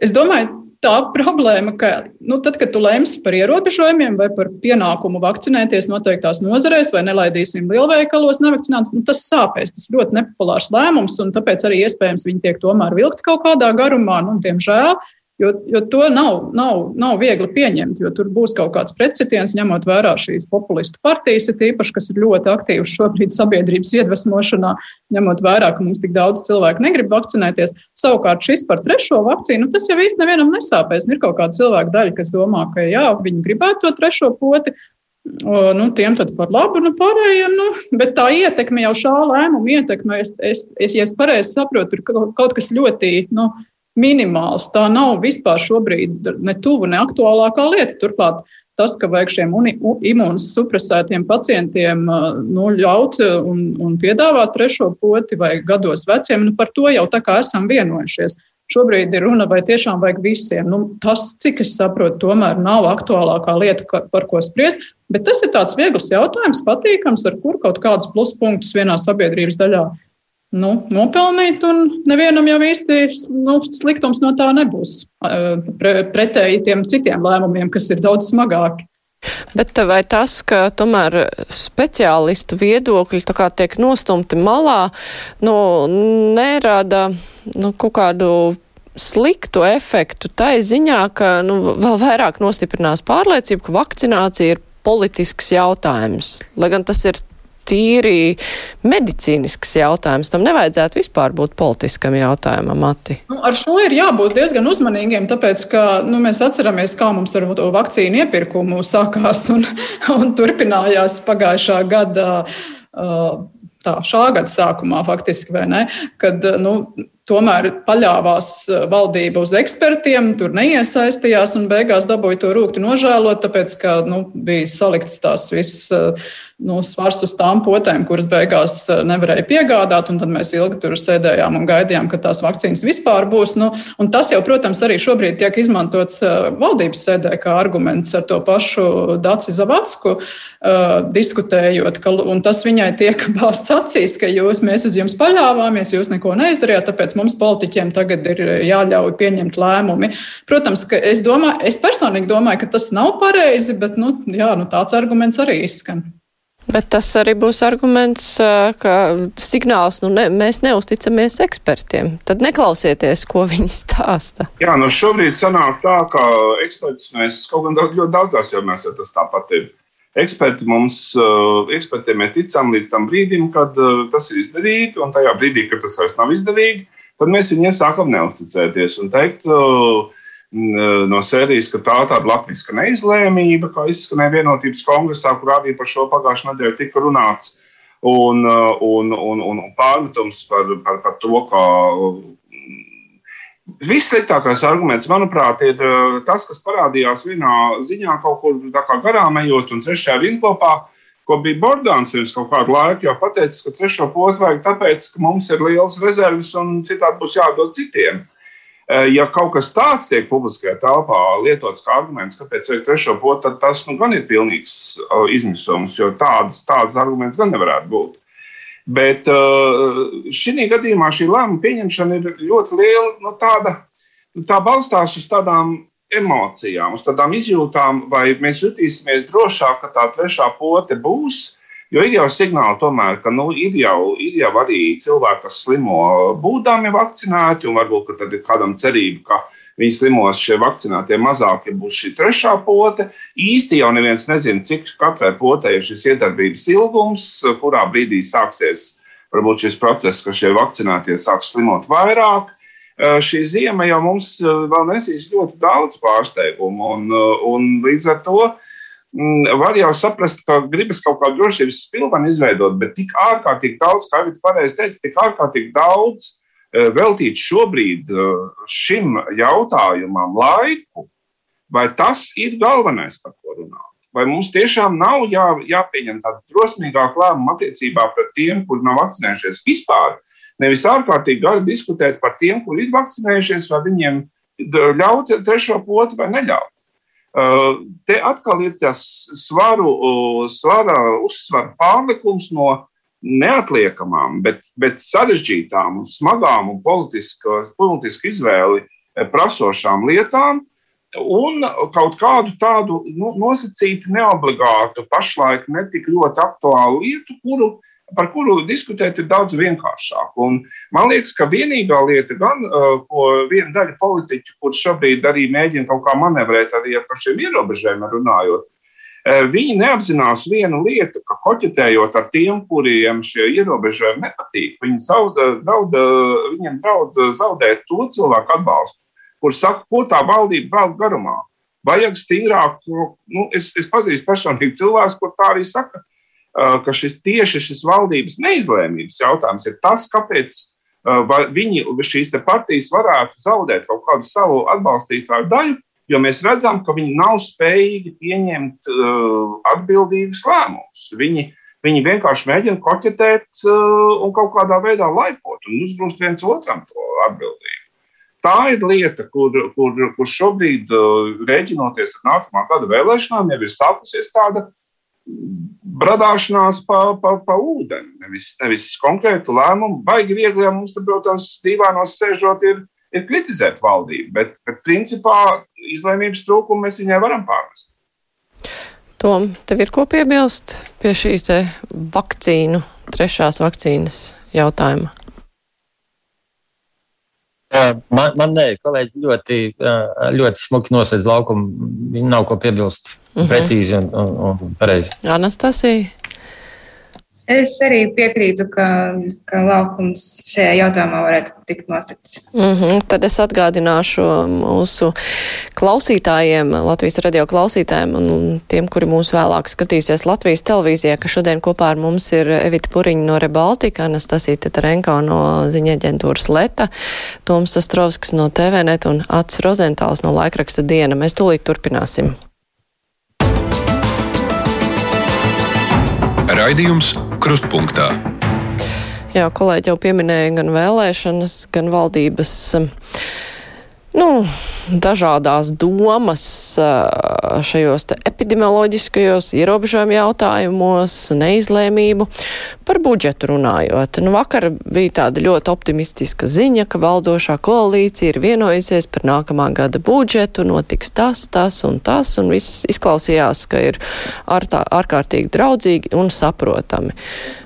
es domāju, tā problēma, ka nu, tad, kad tu lemsi par ierobežojumiem vai par pienākumu vakcinēties noteiktās nozarēs vai nelaidīsim lielveikalos nevakcinētus, nu, tas sāpēs. Tas ļoti nepopulārs lēmums, un tāpēc arī iespējams viņi tiek tomēr vilkti kaut kādā garumā. Nu, diemžēl Jo, jo to nav, nav, nav viegli pieņemt, jo tur būs kaut kāds pretsitiens, ņemot vērā šīs populistu partijas, ir īpaši, kas ir ļoti aktīvas šobrīd sabiedrības iedvesmošanā, ņemot vērā, ka mums tik daudz cilvēku negrib vakcinēties. Savukārt šis par trešo vakcīnu, tas jau īsti nevienam nesāpēs. Ir kaut kāda cilvēka daļa, kas domā, ka jā, viņi gribētu to trešo poti. Nu, tiem tad par labu, nu, pārējiem. Nu, bet tā ietekme jau šā lēmuma ietekme, es, es, es, ja es pareizi saprotu, ir kaut kas ļoti. Nu, minimāls. Tā nav vispār šobrīd ne tuvu, ne aktuālākā lieta. Turklāt tas, ka vajag šiem imunosupresētiem pacientiem nu, ļaut un, un piedāvāt trešo poti vai gados veciem, nu, par to jau tā kā esam vienojušies. Šobrīd ir runa, vai tiešām vajag visiem. Nu, tas, cik es saprotu, tomēr nav aktuālākā lieta, par ko spriest. Bet tas ir tāds viegls jautājums, patīkams, ar kur kaut kādus pluspunktus vienā sabiedrības daļā nu, nopelnīt, un nevienam jau īsti nu, sliktums no tā nebūs. Pre, pretēji tiem citiem lēmumiem, kas ir daudz smagāki. Bet vai tas, ka tomēr speciālistu viedokļi tiek nostumti malā, nu, nerada nu, kaut kādu sliktu efektu tai ziņā, ka nu, vēl vairāk nostiprinās pārliecība, ka vakcinācija ir politisks jautājums. Lai gan tas ir tīri medicīnisks jautājums. Tam nevajadzētu vispār būt politiskam jautājumam, Mati. Nu, ar šo ir jābūt diezgan uzmanīgiem, tāpēc, ka nu, mēs atceramies, kā mums ar to vakcīnu iepirkumu sākās un, un turpinājās pagājušā gada. Uh, tā, šā gada sākumā, faktiski, ne? Kad nu, tomēr paļāvās valdība uz ekspertiem, tur neiesaistījās un beigās dabūja to rūkti nožēlot, tāpēc, ka nu, bija salikts tās visas nu, svars uz tām potēm, kuras beigās eh, nevarēja piegādāt. Tad mēs ilgi tur sēdējām un gaidījām, ka tās vakcīnas vispār būs. Nu, tas jau, protams, arī šobrīd tiek izmantots eh, valdības sēdē kā arguments ar to pašu Dāci Zavacku, uh, diskutējot, ka tas viņai tiek bāzts acīs, ka jūs, mēs uz jums paļāvāmies, jūs neko neizdarījāt, tāpēc mums politiķiem tagad ir jāļauj pieņemt lēmumi. Protams, ka es, domāju, es personīgi domāju, ka tas nav pareizi, bet nu, jā, nu, tāds arguments arī izskan. Bet tas arī būs arguments, ka signāls, nu, ne, mēs neusticamies ekspertiem. Tad neklausieties, ko viņi stāsta. Jā, nu šobrīd sanāk tā, ka ekspertus mēs kaut gan ļoti daudzās jomās tas tāpat ir. Eksperti mums, ekspertiem mēs ticam līdz tam brīdim, kad tas ir izdarīti, un tajā brīdī, kad tas vairs nav izdevīgi, tad mēs viņiem sākam neusticēties un teikt, uh, no sērijas, ka tā ir tāda latviešu neizlēmība, kā izskanēja vienotības kongresā, kur arī par šo pagājušā nedēļu tika runāts, un, eh, un, un, un pārmetums par, par, par to, ka Vissliktākais arguments, manuprāt, ir tas, kas parādījās vienā ziņā kaut kur garām ejot, un trešajā rindkopā, ko bija Bordāns pirms kaut kādu laiku, jau pateicis, ka trešo potu vajag tāpēc, ka mums ir liels rezerves un citādi būs jādod citiem. Ja kaut kas tāds tiek publiskajā telpā lietots kā arguments, kāpēc vajag trešo potu, tad tas nu, gan ir pilnīgs izmisums, jo tādas, tādas arguments gan nevarētu būt. Bet uh, šī gadījumā šī lēmuma pieņemšana ir ļoti liela. No nu, tāda, tā balstās uz tādām emocijām, uz tādām izjūtām, vai mēs jutīsimies drošāk, ka tā trešā pote būs. Jo ir jau signāli, tomēr, ka nu, ir, jau, ir jau arī cilvēki, kas slimo būdami vakcinēti, un varbūt tad ir kādam cerība, ka viņi slimos šie vakcinētie mazāk, ja būs šī trešā pote. Īsti jau neviens nezina, cik katrai potei ir šis iedarbības ilgums, kurā brīdī sāksies varbūt šis process, ka šie vakcinētie sāks slimot vairāk. Šī zima jau mums vēl nesīs ļoti daudz pārsteigumu, un, un līdz ar to mm, var jau saprast, ka gribas kaut kādu drošības spilvenu izveidot, bet tik ārkārtīgi daudz, kā Evita pareizi teica, tik ārkārtīgi daudz Eh, veltīt šobrīd eh, šim jautājumam laiku, vai tas ir galvenais, par ko runāt? Vai mums tiešām nav jā, jāpieņem tāda drosmīgāka lēmuma attiecībā pret tiem, kuri nav vakcinējušies vispār? Nevis ārkārtīgi gari diskutēt par tiem, kuri ir vakcinējušies, vai viņiem ļaut trešo potu vai neļaut. Eh, te atkal ir tas svaru, svara uzsvara pārlikums no neatliekamām, bet, bet sarežģītām, un smagām un politisku, izvēli eh, prasošām lietām, un kaut kādu tādu nu, nosacītu, neobligātu, pašlaik netik ļoti aktuālu lietu, kuru, par kuru diskutēt ir daudz vienkāršāk. Un man liekas, ka vienīgā lieta, gan, eh, ko viena daļa politiķu, kurš šobrīd arī mēģina kaut kā manevrēt arī par šiem ierobežojumiem runājot, Eh, viņi neapzinās vienu lietu, ka koķetējot ar tiem, kuriem šie ierobežojumi nepatīk, viņi zauda, draud, viņiem draud zaudēt to cilvēku atbalstu, kur saka, ko tā valdība vēl garumā. Vajag stingrāk, nu, es, es pazīstu personīgi cilvēkus, kur tā arī saka, ka šis tieši šis valdības neizlēmības jautājums ir tas, kāpēc eh, viņi šīs partijas varētu zaudēt kaut kādu savu atbalstītāju daļu, jo mēs redzam, ka viņi nav spējīgi pieņemt uh, atbildīgus lēmumus. Viņi, viņi vienkārši mēģina koķetēt uh, un kaut kādā veidā laipot un uzgrūst viens otram to atbildību. Tā ir lieta, kur, kur, kur šobrīd, uh, rēķinoties ar nākamā gada vēlēšanām, jau ir sākusies tāda bradāšanās pa, pa, pa ūdeni, nevis, nevis konkrētu lēmumu. Baigi viegli, ja mums, protams, divānos sēžot, ir ir kritizēt valdību, bet, bet principā izlēmības trūkumu mēs viņai varam pārmest. Tom, tev ir ko piebilst pie šīs vakcīnu, trešās vakcīnas jautājuma? Man, man nē, kolēģi ļoti, ļoti smuki nosedz laukumu. Viņi nav ko piebilst. -hmm. Precīzi un, un, un pareizi. Anastasija. Es arī piekrītu, ka, ka laukums šajā jautājumā varētu tikt nosakts. Mm -hmm. Tad es atgādināšu mūsu klausītājiem, Latvijas radio klausītājiem un tiem, kuri mūs vēlāk skatīsies Latvijas televīzijā, ka šodien kopā ar mums ir Evita Puriņa no Rebaltika, Anastasija Tetarenko no ziņa aģentūras Leta, Toms Astrovskis no TVNet un Ats Rozentāls no laikraksta Diena. Mēs tūlīt turpināsim. Raidījums Krustpunktā. Jā, kolēģi jau pieminēja gan vēlēšanas, gan valdības. Nu, dažādās domas šajos epidemioloģiskajos ierobežojumu jautājumos, neizlēmību par budžetu runājot. Nu, vakar bija tāda ļoti optimistiska ziņa, ka valdošā koalīcija ir vienojusies par nākamā gada budžetu, notiks tas, tas un tas, un viss izklausījās, ka ir ārkārtīgi draudzīgi un saprotami.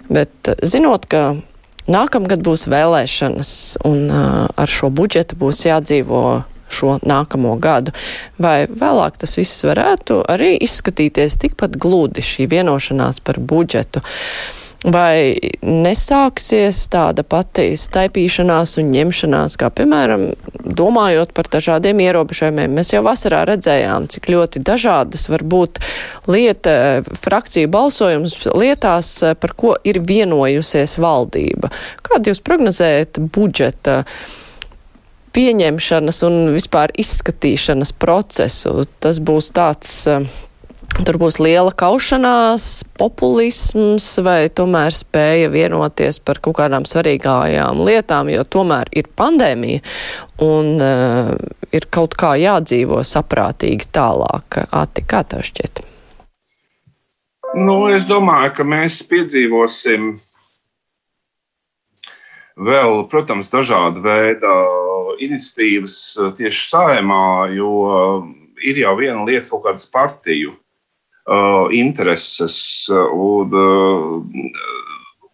Bet zinot, ka nākamgad būs vēlēšanas un uh, ar šo budžetu būs jādzīvo šo nākamo gadu. Vai vēlāk tas viss varētu arī izskatīties tikpat gludi šī vienošanās par budžetu? Vai nesāksies tāda pati staipīšanās un ņemšanās, kā piemēram, domājot par dažādiem ierobežojumiem? Mēs jau vasarā redzējām, cik ļoti dažādas var būt lieta, frakciju balsojums lietās, par ko ir vienojusies valdība. Kādu jūs prognozējat budžeta? pieņemšanas un vispār izskatīšanas procesu. Tas būs tāds Tur būs liela kaušanās, populisms vai tomēr spēja vienoties par kaut kādām svarīgākajām lietām, jo tomēr ir pandēmija un uh, ir kaut kā jādzīvo saprātīgi tālāk. Ati, kā tev šķiet? Nu, es domāju, ka mēs piedzīvosim vēl, protams, dažādu veidu iniciatīvas tieši saimā, jo ir jau viena lieta, kaut kādas partiju intereses un,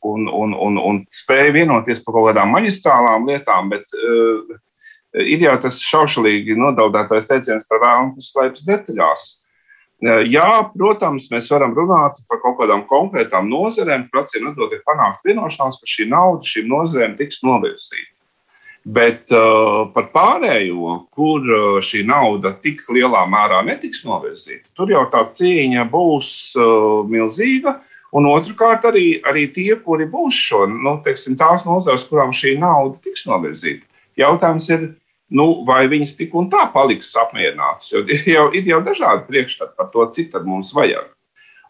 un, un, un, un spēja vienoties par kaut kādām maģistrālām lietām, bet uh, ir jau tas šaušalīgi nodaudētais teiciens par vēlmu, kas slēpjas detaļās. Jā, protams, mēs varam runāt par kaut kādām konkrētām nozarēm, kur acīm redzot, ir panākt vienošanās, ka šī nauda šīm nozarēm tiks novirzīta. Bet uh, par pārējo, kur uh, šī nauda tik lielā mērā netiks novirzīta, tur jau tā cīņa būs uh, milzīga. Un otrkārt, arī, arī tie, kuri būs šo, nu, teiksim, tās nozares, kurām šī nauda tiks novirzīta. Jautājums ir, nu, vai viņas tik un tā paliks apmierinātas. Jo ir jau, ir jau dažādi priekšstati par to, cik tad mums vajag.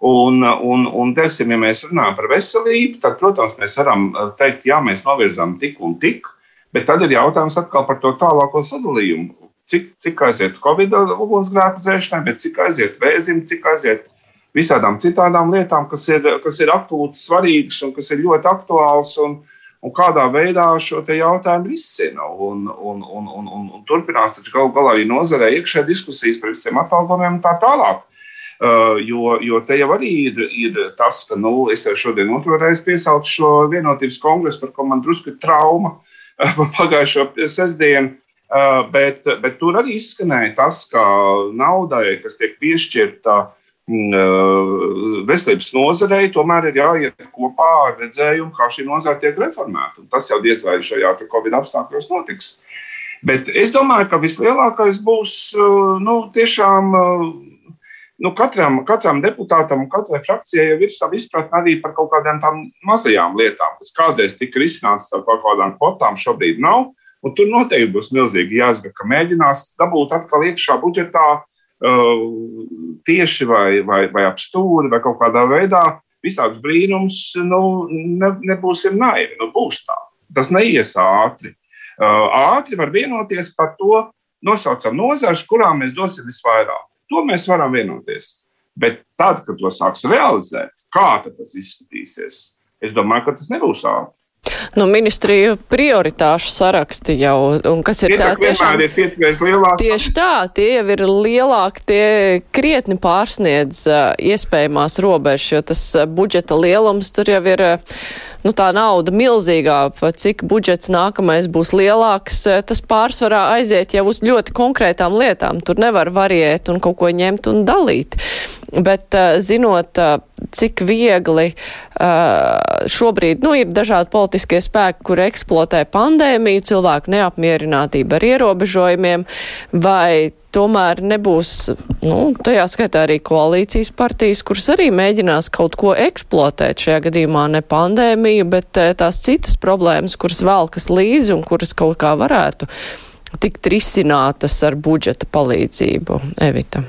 Un, un, un teiksim, ja mēs runājam par veselību, tad, protams, mēs varam teikt, jā, mēs novirzām tik un tik. Bet tad ir jautājums atkal par to tālāko sadalījumu. Cik, cik aiziet Covid ugunsgrēku dzēšanai, bet cik aiziet vēzim, cik aiziet visādām citām lietām, kas ir, kas ir aktuāls, svarīgs un kas ir ļoti aktuāls. Un, un kādā veidā šo jautājumu risina. Un, un, un, un, un, un turpinās taču galu galā arī nozarē iekšē diskusijas par visiem atalgojumiem un tā tālāk. Uh, jo, jo te jau arī ir, ir tas, ka nu, es jau šodien otru reizi piesaucu šo vienotības kongresu, par ko man drusku ir trauma. Uh, pagājušo sestdienu. Bet, bet tur arī izskanēja tas, ka naudai, kas tiek piešķirta mm, veselības nozarei, tomēr ir jāiet kopā ar redzējumu, kā šī nozara tiek reformēta. Un tas jau diez vai šajā Covid apstākļos notiks. Bet es domāju, ka vislielākais būs nu, tiešām nu, katram, katram deputātam un katrai frakcijai jau ir sava izpratne arī par kaut kādām tām mazajām lietām, kas kādreiz tika risinātas ar kaut kādām kvotām, šobrīd nav. Un tur noteikti būs milzīgi jāsaka, ka mēģinās dabūt atkal iekšā budžetā uh, tieši vai, vai, vai ap stūri vai kaut kādā veidā. Visādus brīnumus nu, ne, nebūsim naivi. Nu, būs tā. Tas neies ātri. Uh, ātri var vienoties par to, nosaucam nozars, kurām mēs dosim visvairāk. To mēs varam vienoties. Bet tad, kad to sāks realizēt, kā tas izskatīsies, es domāju, ka tas nebūs ātri. Nu, ministriju prioritāšu saraksti jau, un kas ir tā tiešām. Ir. Tieši tā, tie jau ir lielāki, tie krietni pārsniedz uh, iespējamās robežas, jo tas budžeta lielums tur jau ir. Uh, nu, tā nauda milzīgā, cik budžets nākamais būs lielāks, tas pārsvarā aiziet jau uz ļoti konkrētām lietām. Tur nevar variēt un kaut ko ņemt un dalīt. Bet zinot, cik viegli šobrīd nu, ir dažādi politiskie spēki, kur eksploatē pandēmiju, cilvēku neapmierinātība ar ierobežojumiem, vai tomēr nebūs, nu, tajā skaitā arī koalīcijas partijas, kuras arī mēģinās kaut ko eksploatēt šajā gadījumā ne pandēmiju, bet eh, tās citas problēmas, kuras velkas līdzi un kuras kaut kā varētu tikt risinātas ar budžeta palīdzību. Evita.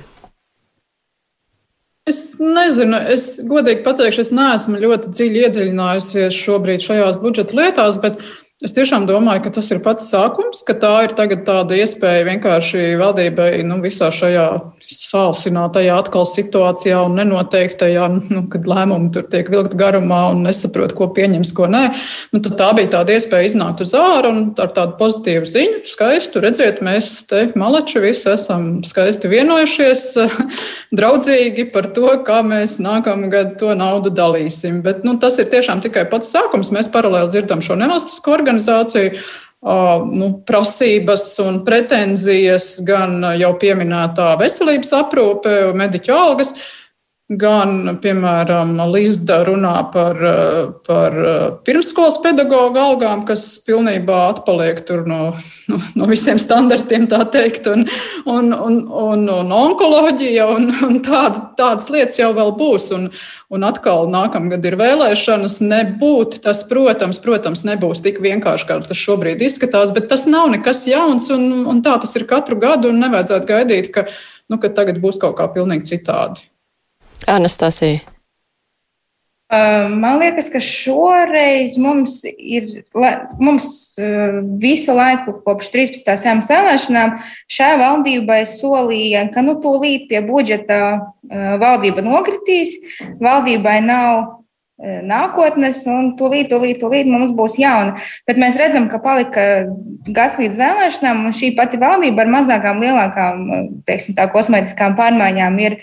Es nezinu, es godīgi pateikšu, es neesmu ļoti dziļi iedziļinājusies šobrīd šajās budžeta lietās, bet Es tiešām domāju, ka tas ir pats sākums, ka tā ir tāda iespēja vienkārši valdībai nu, visā šajā sāsinātajā atkal situācijā un nenoteiktajā, nu, kad lēmumi tur tiek vilkt garumā un nesaprot, ko pieņems, ko nē. Nu, tā bija tāda iespēja iznākt uz ārā un ar tādu pozitīvu ziņu. Skaistu redziet, mēs te maleči visi esam skaisti vienojušies, draudzīgi par to, kā mēs nākamgad to naudu dalīsim. Bet nu, tas ir tiešām tikai pats sākums. Mēs paralēli dzirdam šo nevalstisko organizāciju nu, prasības un pretenzijas, gan jau pieminētā veselības aprūpe, mediķu algas. Gan, piemēram, Līsda runā par, par pirmskolas pedagoģu algām, kas pilnībā atpaliek no, no, no visiem standartiem, tā teikt, un, un, un, un, un onkoloģija un, un tād, tādas lietas jau vēl būs. Un, un atkal nākamgad ir vēlēšanas. Nebūt tas, protams, protams, nebūs tik vienkārši, kā tas šobrīd izskatās, bet tas nav nekas jauns, un, un tā tas ir katru gadu, un nevajadzētu gaidīt, ka, nu, ka tagad būs kaut kā pilnīgi citādi. Anastasija. Man liekas, ka šoreiz mums ir, mums visu laiku kopš 13. sēmas vēlēšanām šai valdībai solīja, ka nu tūlīt pie budžeta valdība nokritīs, valdībai nav nākotnes, un tūlīt, tūlīt, tūlīt mums būs jauna. Bet mēs redzam, ka palika gads līdz vēlēšanām, un šī pati valdība ar mazākām, lielākām, teiksim, tā kosmētiskām pārmaiņām ir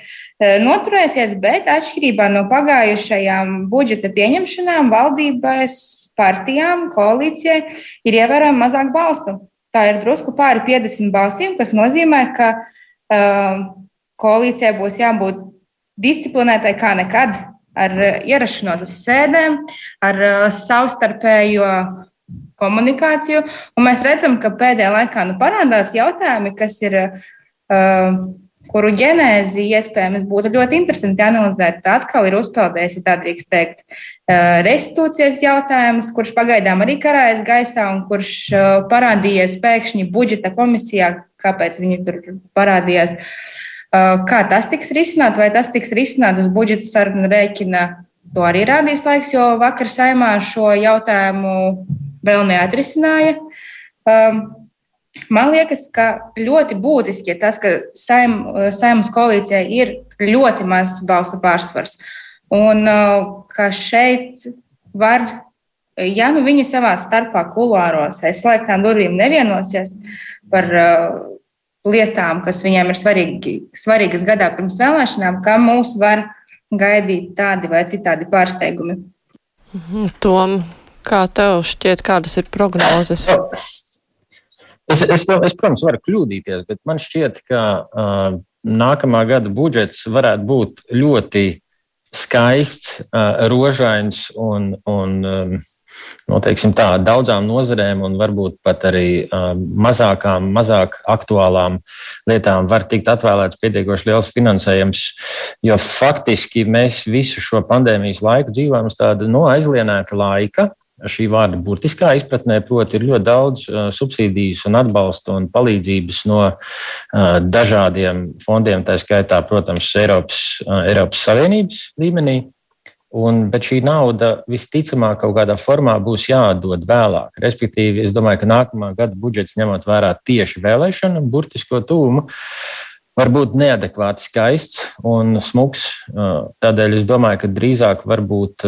noturēsies, bet atšķirībā no pagājušajām budžeta pieņemšanām, valdības partijām, koalīcijai ir ievērojami mazāk balsu. Tā ir drusku pāri 50 balsīm, kas nozīmē, ka uh, koalīcijai būs jābūt disciplinētai kā nekad, ar ierašanos uz sēdēm, ar uh, savstarpējo komunikāciju. Un mēs redzam, ka pēdējā laikā nu, parādās jautājumi, kas ir uh, kuru ģenēzi iespējams būtu ļoti interesanti analizēt. Tā atkal ir uzpeldējis, ja tā drīkst teikt, restitūcijas jautājums, kurš pagaidām arī karājas gaisā un kurš parādījies pēkšņi budžeta komisijā, kāpēc viņi tur parādījās. Kā tas tiks risināts, vai tas tiks risināts uz budžeta sarunu rēķina, to arī rādīs laiks, jo vakar saimā šo jautājumu vēl neatrisināja. Man liekas, ka ļoti būtiski ir tas, ka saim, saimnes koalīcijai ir ļoti mazs balstu pārsvars. Un uh, ka šeit var, ja nu viņi savā starpā kuluāros aiz slēgtām durvīm nevienosies par uh, lietām, kas viņiem ir svarīgi, svarīgas gadā pirms vēlēšanām, ka mūs var gaidīt tādi vai citādi pārsteigumi. Mhm, Tom, kā tev šķiet, kādas ir prognozes? Es, es, es, protams, varu kļūdīties, bet man šķiet, ka uh, nākamā gada budžets varētu būt ļoti skaists, uh, rožains un, un um, noteiksim tā, daudzām nozarēm un varbūt pat arī um, mazākām, mazāk aktuālām lietām var tikt atvēlēts pietiekoši liels finansējums, jo faktiski mēs visu šo pandēmijas laiku dzīvojam uz tāda no aizlienēta laika, šī vārda burtiskā izpratnē, proti, ir ļoti daudz uh, subsīdijas un atbalsta un palīdzības no uh, dažādiem fondiem, tā skaitā, protams, Eiropas, uh, Eiropas Savienības līmenī. Un, bet šī nauda visticamāk kaut kādā formā būs jāatdod vēlāk. Respektīvi, es domāju, ka nākamā gada budžets, ņemot vērā tieši vēlēšanu, burtisko tūmu, var būt neadekvāti skaists un smuks. Tādēļ es domāju, ka drīzāk varbūt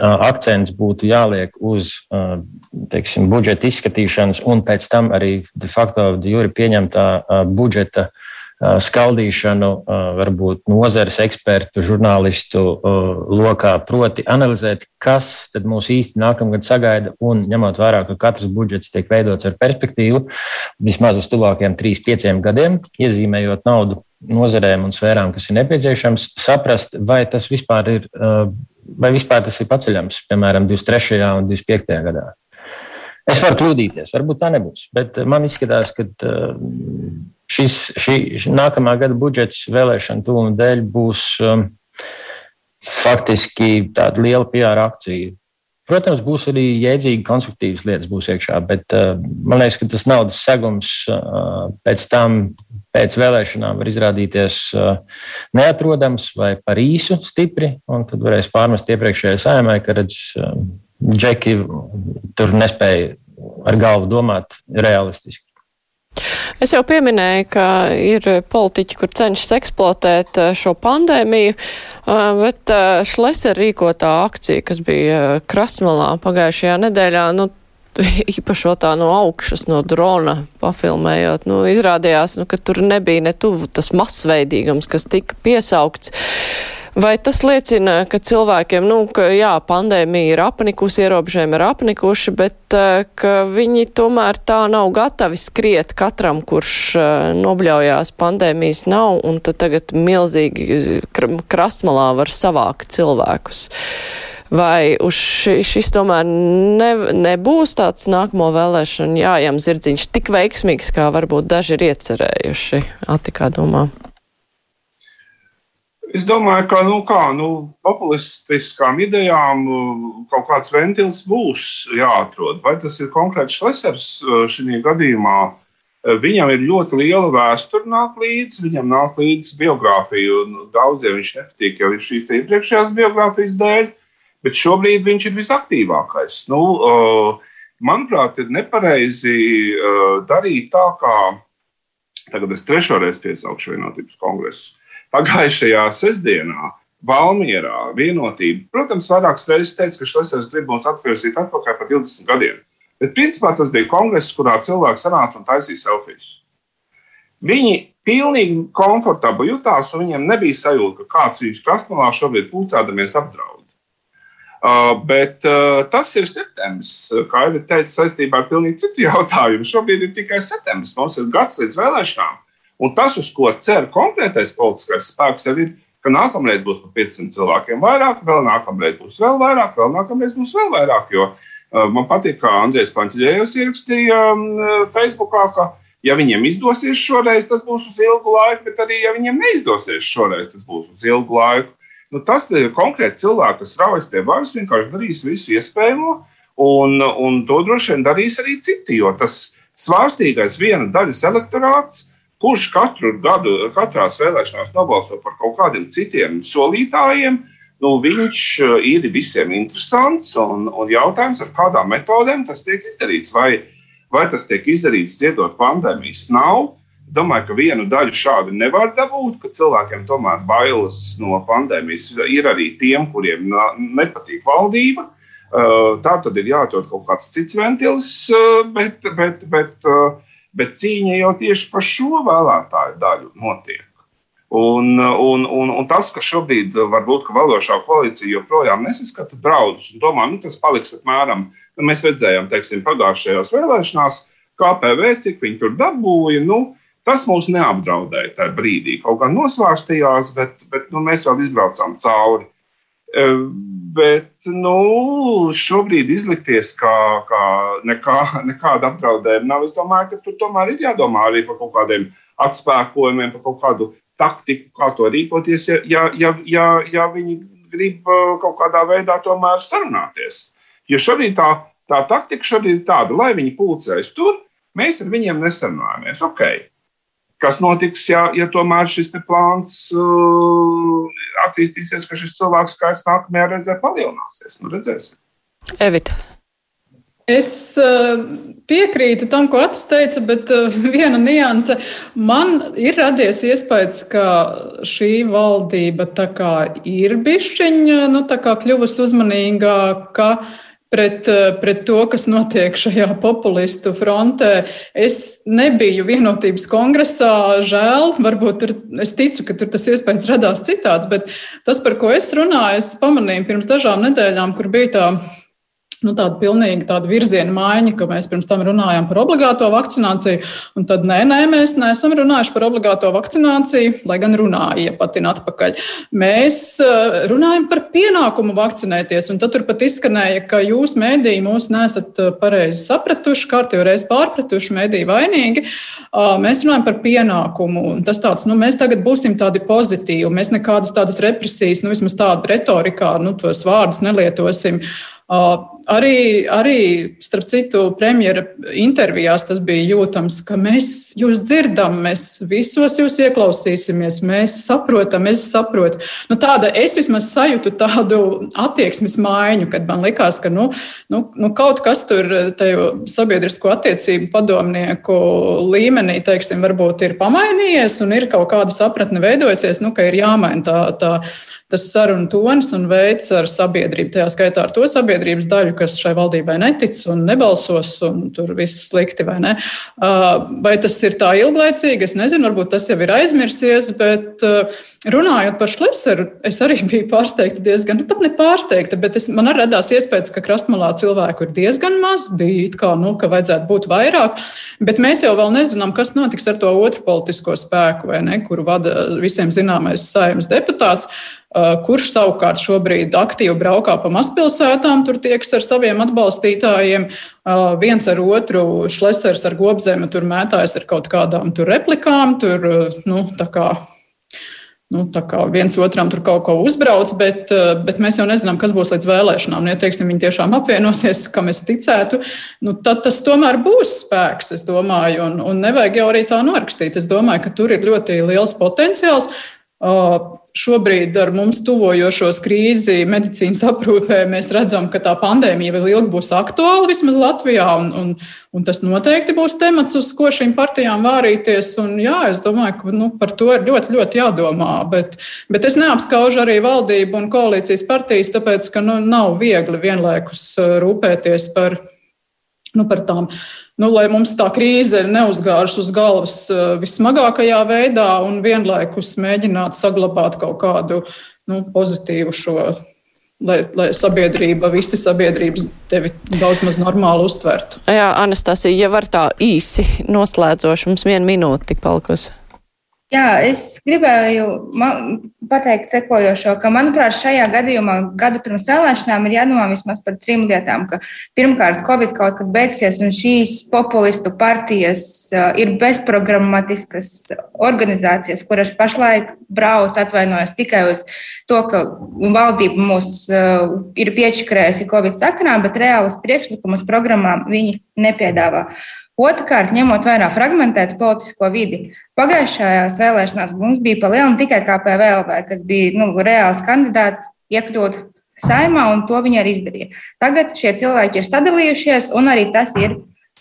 akcents būtu jāliek uz teiksim, budžeta izskatīšanas un pēc tam arī de facto de juri pieņemtā budžeta skaldīšanu, varbūt nozares ekspertu, žurnālistu lokā, proti analizēt, kas tad mūs īsti nākamgad sagaida un ņemot vērā, ka katrs budžets tiek veidots ar perspektīvu vismaz uz tuvākajiem 3-5 gadiem, iezīmējot naudu nozarēm un sfērām, kas ir nepieciešams, saprast, vai tas vispār ir vai vispār tas ir paceļams, piemēram, 23. un 25. gadā. Es varu kļūdīties, varbūt tā nebūs, bet man izskatās, ka uh, šis, šī, nākamā gada budžets vēlēšana tūluma dēļ būs um, faktiski tāda liela PR akcija. Protams, būs arī jēdzīgi, konstruktīvas lietas būs iekšā, bet uh, man liekas, ka tas naudas segums uh, pēc tam pēc vēlēšanām var izrādīties uh, neatrodams vai par īsu stipri, un tad varēs pārmest iepriekšējai saimai, ka redz, uh, džeki tur nespēja ar galvu domāt realistiski. Es jau pieminēju, ka ir politiķi, kur cenšas eksploatēt uh, šo pandēmiju, bet Šleser rīkotā akcija, kas bija Krasmalā pagājušajā nedēļā, nu, īpašo tā no augšas, no drona pafilmējot, nu, izrādījās, nu, ka tur nebija ne tuvu tas masveidīgums, kas tika piesaukts. Vai tas liecina, ka cilvēkiem, nu, ka jā, pandēmija ir apnikusi, ierobežojumi ir apnikuši, bet uh, ka viņi tomēr tā nav gatavi skriet katram, kurš uh, nobļaujās pandēmijas nav, un tad tagad milzīgi krastmalā var savākt cilvēkus? Vai ši, šis tomēr ne, nebūs tāds nākamo vēlēšanu jājām zirdziņš tik veiksmīgs, kā varbūt daži ir iecerējuši? Atikā domā. Es domāju, ka nu, kā, nu, populistiskām idejām uh, kaut kāds ventils būs jāatrod. Vai tas ir konkrēts Šlesers uh, šajā gadījumā? Uh, viņam ir ļoti liela vēsture, nāk līdzi, viņam nāk līdzi biogrāfija. Daudziem viņš nepatīk jau šīs iepriekšējās biogrāfijas dēļ, bet šobrīd viņš ir visaktīvākais. Nu, manuprāt, ir nepareizi darīt tā, kā tagad es trešoreiz piesaukšu vienotības kongresu pagājušajā sestdienā Valmjerā vienotība. Protams, vairākas reizes teica, ka Šlesers grib mūs atvirzīt atpakaļ par 20 gadiem. Bet principā tas bija kongress, kurā cilvēki sanāca un taisīja selfijas. Viņi pilnīgi komfortabli jutās, un viņiem nebija sajūta, ka kāds viņus krastmalā šobrīd pulcēdamies apdraud. Uh, bet uh, tas ir septembris, kā jau teicu, saistībā ar pilnīgi citu jautājumu. Šobrīd ir tikai septembris, mums ir gads līdz vēlēšanām. Un tas, uz ko cer konkrētais politiskais spēks, jau ir, ka nākamreiz būs par 500 cilvēkiem vairāk, vēl nākamreiz būs vēl vairāk, vēl nākamreiz būs vēl vairāk. Jo uh, man patīk, kā Andrēs Pančļējos ierakstīja um, Facebookā, ka, ja viņiem izdosies šoreiz, tas būs uz ilgu laiku, bet arī, ja viņiem neizdosies šoreiz, tas būs uz ilgu laiku. Nu, tas ir konkrēti cilvēki, kas raujas pie varas, vienkārši darīs visu iespējamo, un, un to droši vien darīs arī citi. Jo tas svārstīgais viena daļas elektorāts kurš katru gadu, katrās vēlēšanās nobalso par kaut kādiem citiem solītājiem, nu, viņš eh, ir visiem interesants. Un, un jautājums, ar kādām metodēm tas tiek izdarīts, vai, vai tas tiek izdarīts dziedot pandēmijas nav. Domāju, ka vienu daļu šādi nevar dabūt, ka cilvēkiem tomēr bailes no pandēmijas ir arī tiem, kuriem nepatīk valdība. Eh, tā tad ir jāatrod kaut kāds cits ventils, eh, bet, bet, bet bet cīņa jau tieši par šo vēlētāju daļu notiek. Un, un, un, un tas, ka šobrīd varbūt ka valdošā koalīcija joprojām nesaskata draudus un domā, nu, tas paliks apmēram, nu, mēs redzējām, teiksim, pagājušajās vēlēšanās, KPV, cik viņi tur dabūja. Nu, tas mūs neapdraudēja tajā brīdī. Kaut kā nosvārstījās, bet, bet nu, mēs vēl izbraucām cauri. Bet nu, šobrīd izlikties, ka, ka nekā, nekāda apdraudējuma nav. Es domāju, ka tur tomēr ir jādomā arī par kaut kādiem atspēkojumiem, par kaut kādu taktiku, kā to rīkoties, ja, ja, ja, ja, ja viņi grib kaut kādā veidā tomēr sarunāties. Jo šobrīd tā, tā taktika šobrīd ir tāda, lai viņi pulcējas tur, mēs ar viņiem nesarunājamies. Okay kas notiks, ja, ja tomēr šis plāns uh, attīstīsies, ka šis cilvēks skaits nākamajā reizē palielināsies. Nu, redzēsim. Evita. Es uh, piekrītu tam, ko Atis teica, bet uh, viena nianse. Man ir radies iespējas, ka šī valdība ir bišķiņa, nu, kļuvusi uzmanīgāka pret, eh, pret to, kas notiek šajā populistu frontē. Es nebiju vienotības kongresā, žēl, varbūt tur, es ticu, ka tur tas iespējas radās citāds, bet tas, par ko es runāju, es pamanīju pirms dažām nedēļām, kur bija tā nu, tāda pilnīga tāda virziena maiņa, ka mēs pirms tam runājām par obligāto vakcināciju, un tad nē, nē, mēs neesam runājuši par obligāto vakcināciju, lai gan runāja patina atpakaļ. Mēs eh, runājam par pienākumu vakcinēties, un tad tur pat izskanēja, ka jūs mēdī mūs nesat eh, pareizi sapratuši, kārtīgi reiz pārpratuši, mēdī vainīgi. Mēs runājam par pienākumu, un tas tāds, nu, mēs tagad būsim tādi pozitīvi, mēs nekādas tādas represijas, nu, vismaz tādu retorikā, nu, tos vārdus nelietosim. Arī, arī, starp citu, premjera intervijās tas bija jūtams, ka mēs jūs dzirdam, mēs visos jūs ieklausīsimies, mēs saprotam, es saprotu. Nu, tāda, es vismaz sajūtu tādu attieksmes maiņu, kad man likās, ka nu, nu, nu, kaut kas tur sabiedrisko attiecību padomnieku līmenī, teiksim, varbūt ir pamainījies un ir kaut kāda sapratne veidojusies, nu, ka ir jāmaina tā, tā tas sarunu tonis un veids ar sabiedrību, tajā skaitā ar to sabiedrības daļu, kas šai valdībai netic un nebalsos, un tur viss slikti vai ne. Vai tas ir tā ilglaicīgi? Es nezinu, varbūt tas jau ir aizmirsies, bet runājot par Šleseru, es arī biju pārsteigta diezgan, nu, pat ne pārsteigta, bet es, man arī radās iespējas, ka krastmalā cilvēku ir diezgan maz, bija it kā, nu, ka vajadzētu būt vairāk, bet mēs jau vēl nezinām, kas notiks ar to otru politisko spēku, vai ne, kuru vada visiem zināmais saimnes deputāts. Uh, kurš savukārt šobrīd aktīvi braukā pa mazpilsētām, tur tiekas ar saviem atbalstītājiem, uh, viens ar otru, šlesers ar gobzemi, tur mētājas ar kaut kādām tur replikām, tur, uh, nu, tā kā nu, viens otram tur kaut ko uzbrauc, bet, bet mēs jau nezinām, kas būs līdz vēlēšanām. Ja teiksim, viņi tiešām apvienosies, kam es ticētu, nu, tad tas tomēr būs spēks, es domāju, un, un nevajag jau arī tā norakstīt. Es domāju, ka tur ir ļoti liels potenciāls. Šobrīd ar mums tuvojošos krīzi medicīnas aprūpē mēs redzam, ka tā pandēmija vēl ilgi būs aktuāla vismaz Latvijā, un, un, un tas noteikti būs temats, uz ko šīm partijām vārīties. Un, jā, es domāju, ka nu, par to ir ļoti, ļoti jādomā. Bet, bet es neapskaužu arī valdību un koalīcijas partijas, tāpēc ka nu, nav viegli vienlaikus rūpēties par, nu, par tām nu, lai mums tā krīze neuzgāžas uz galvas eh, vissmagākajā veidā un vienlaikus mēģināt saglabāt kaut kādu nu, pozitīvu šo. Lai, lai sabiedrība, visi sabiedrības tevi daudz maz normāli uztvertu. Jā, Anastasija, ja var tā īsi noslēdzoši, mums viena minūte tik palikusi. Jā, es gribēju pateikt sekojošo, ka, manuprāt, šajā gadījumā gadu pirms vēlēšanām ir jādomā vismaz par trim lietām. Ka, pirmkārt, Covid kaut kad beigsies, un šīs populistu partijas ir bezprogrammatiskas organizācijas, kuras pašlaik brauc, atvainojas tikai uz to, ka valdība mūs ir piečakarējusi Covid sakarā, bet reālus priekšlikumus programmām viņi nepiedāvā. Otrakārt, ņemot vērā fragmentētu politisko vidi, pagājušajās vēlēšanās mums bija palielināta tikai KPVLV, kas bija nu, reāls kandidāts iekļūt saimā, un to viņi arī izdarīja. Tagad šie cilvēki ir sadalījušies, un arī tas ir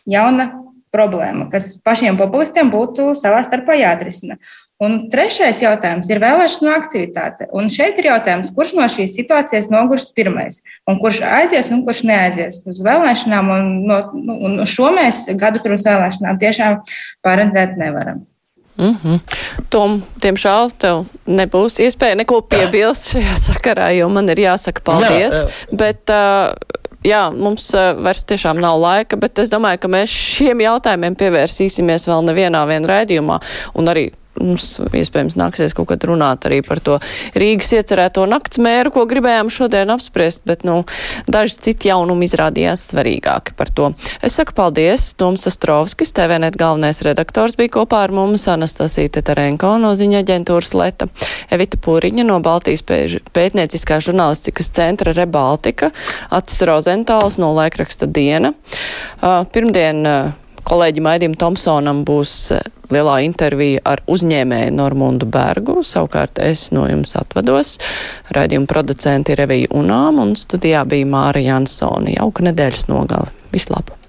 jauna problēma, kas pašiem populistiem būtu savā starpā jāatrisina. Un trešais jautājums ir vēlēšanu aktivitāte. Un šeit ir jautājums, kurš no šīs situācijas nogurs pirmais, un kurš aizies un kurš neaizies uz vēlēšanām. Un, no, nu, un šo mēs gadu pirms vēlēšanām tiešām paredzēt nevaram. Mm -hmm. Tom, diemžēl tev nebūs iespēja neko piebilst šajā sakarā, jo man ir jāsaka paldies. Jā, jā. Bet, uh, jā, mums vairs tiešām nav laika, bet es domāju, ka mēs šiem jautājumiem pievērsīsimies vēl nevienā vien raidījumā un arī mums iespējams nāksies kaut kad runāt arī par to Rīgas iecerēto nakts mēru, ko gribējām šodien apspriest, bet, nu, daži citi jaunumi izrādījās svarīgāki par to. Es saku paldies, Toms Astrovskis, TVNet galvenais redaktors bija kopā ar mums, Anastasija Tetarenko no ziņa aģentūras Leta, Evita Pūriņa no Baltijas pētnieciskā žurnālistikas centra Rebaltika, Acis Rozentāls no laikraksta Diena. Uh, pirmdien uh, kolēģim Aidim Tomsonam būs eh, lielā intervija ar uzņēmēju Normundu Bergu. Savukārt es no jums atvados. Raidījuma producenti Revija Unām un studijā bija Māra Jansoni. Jauka nedēļas nogali. Vislabāk!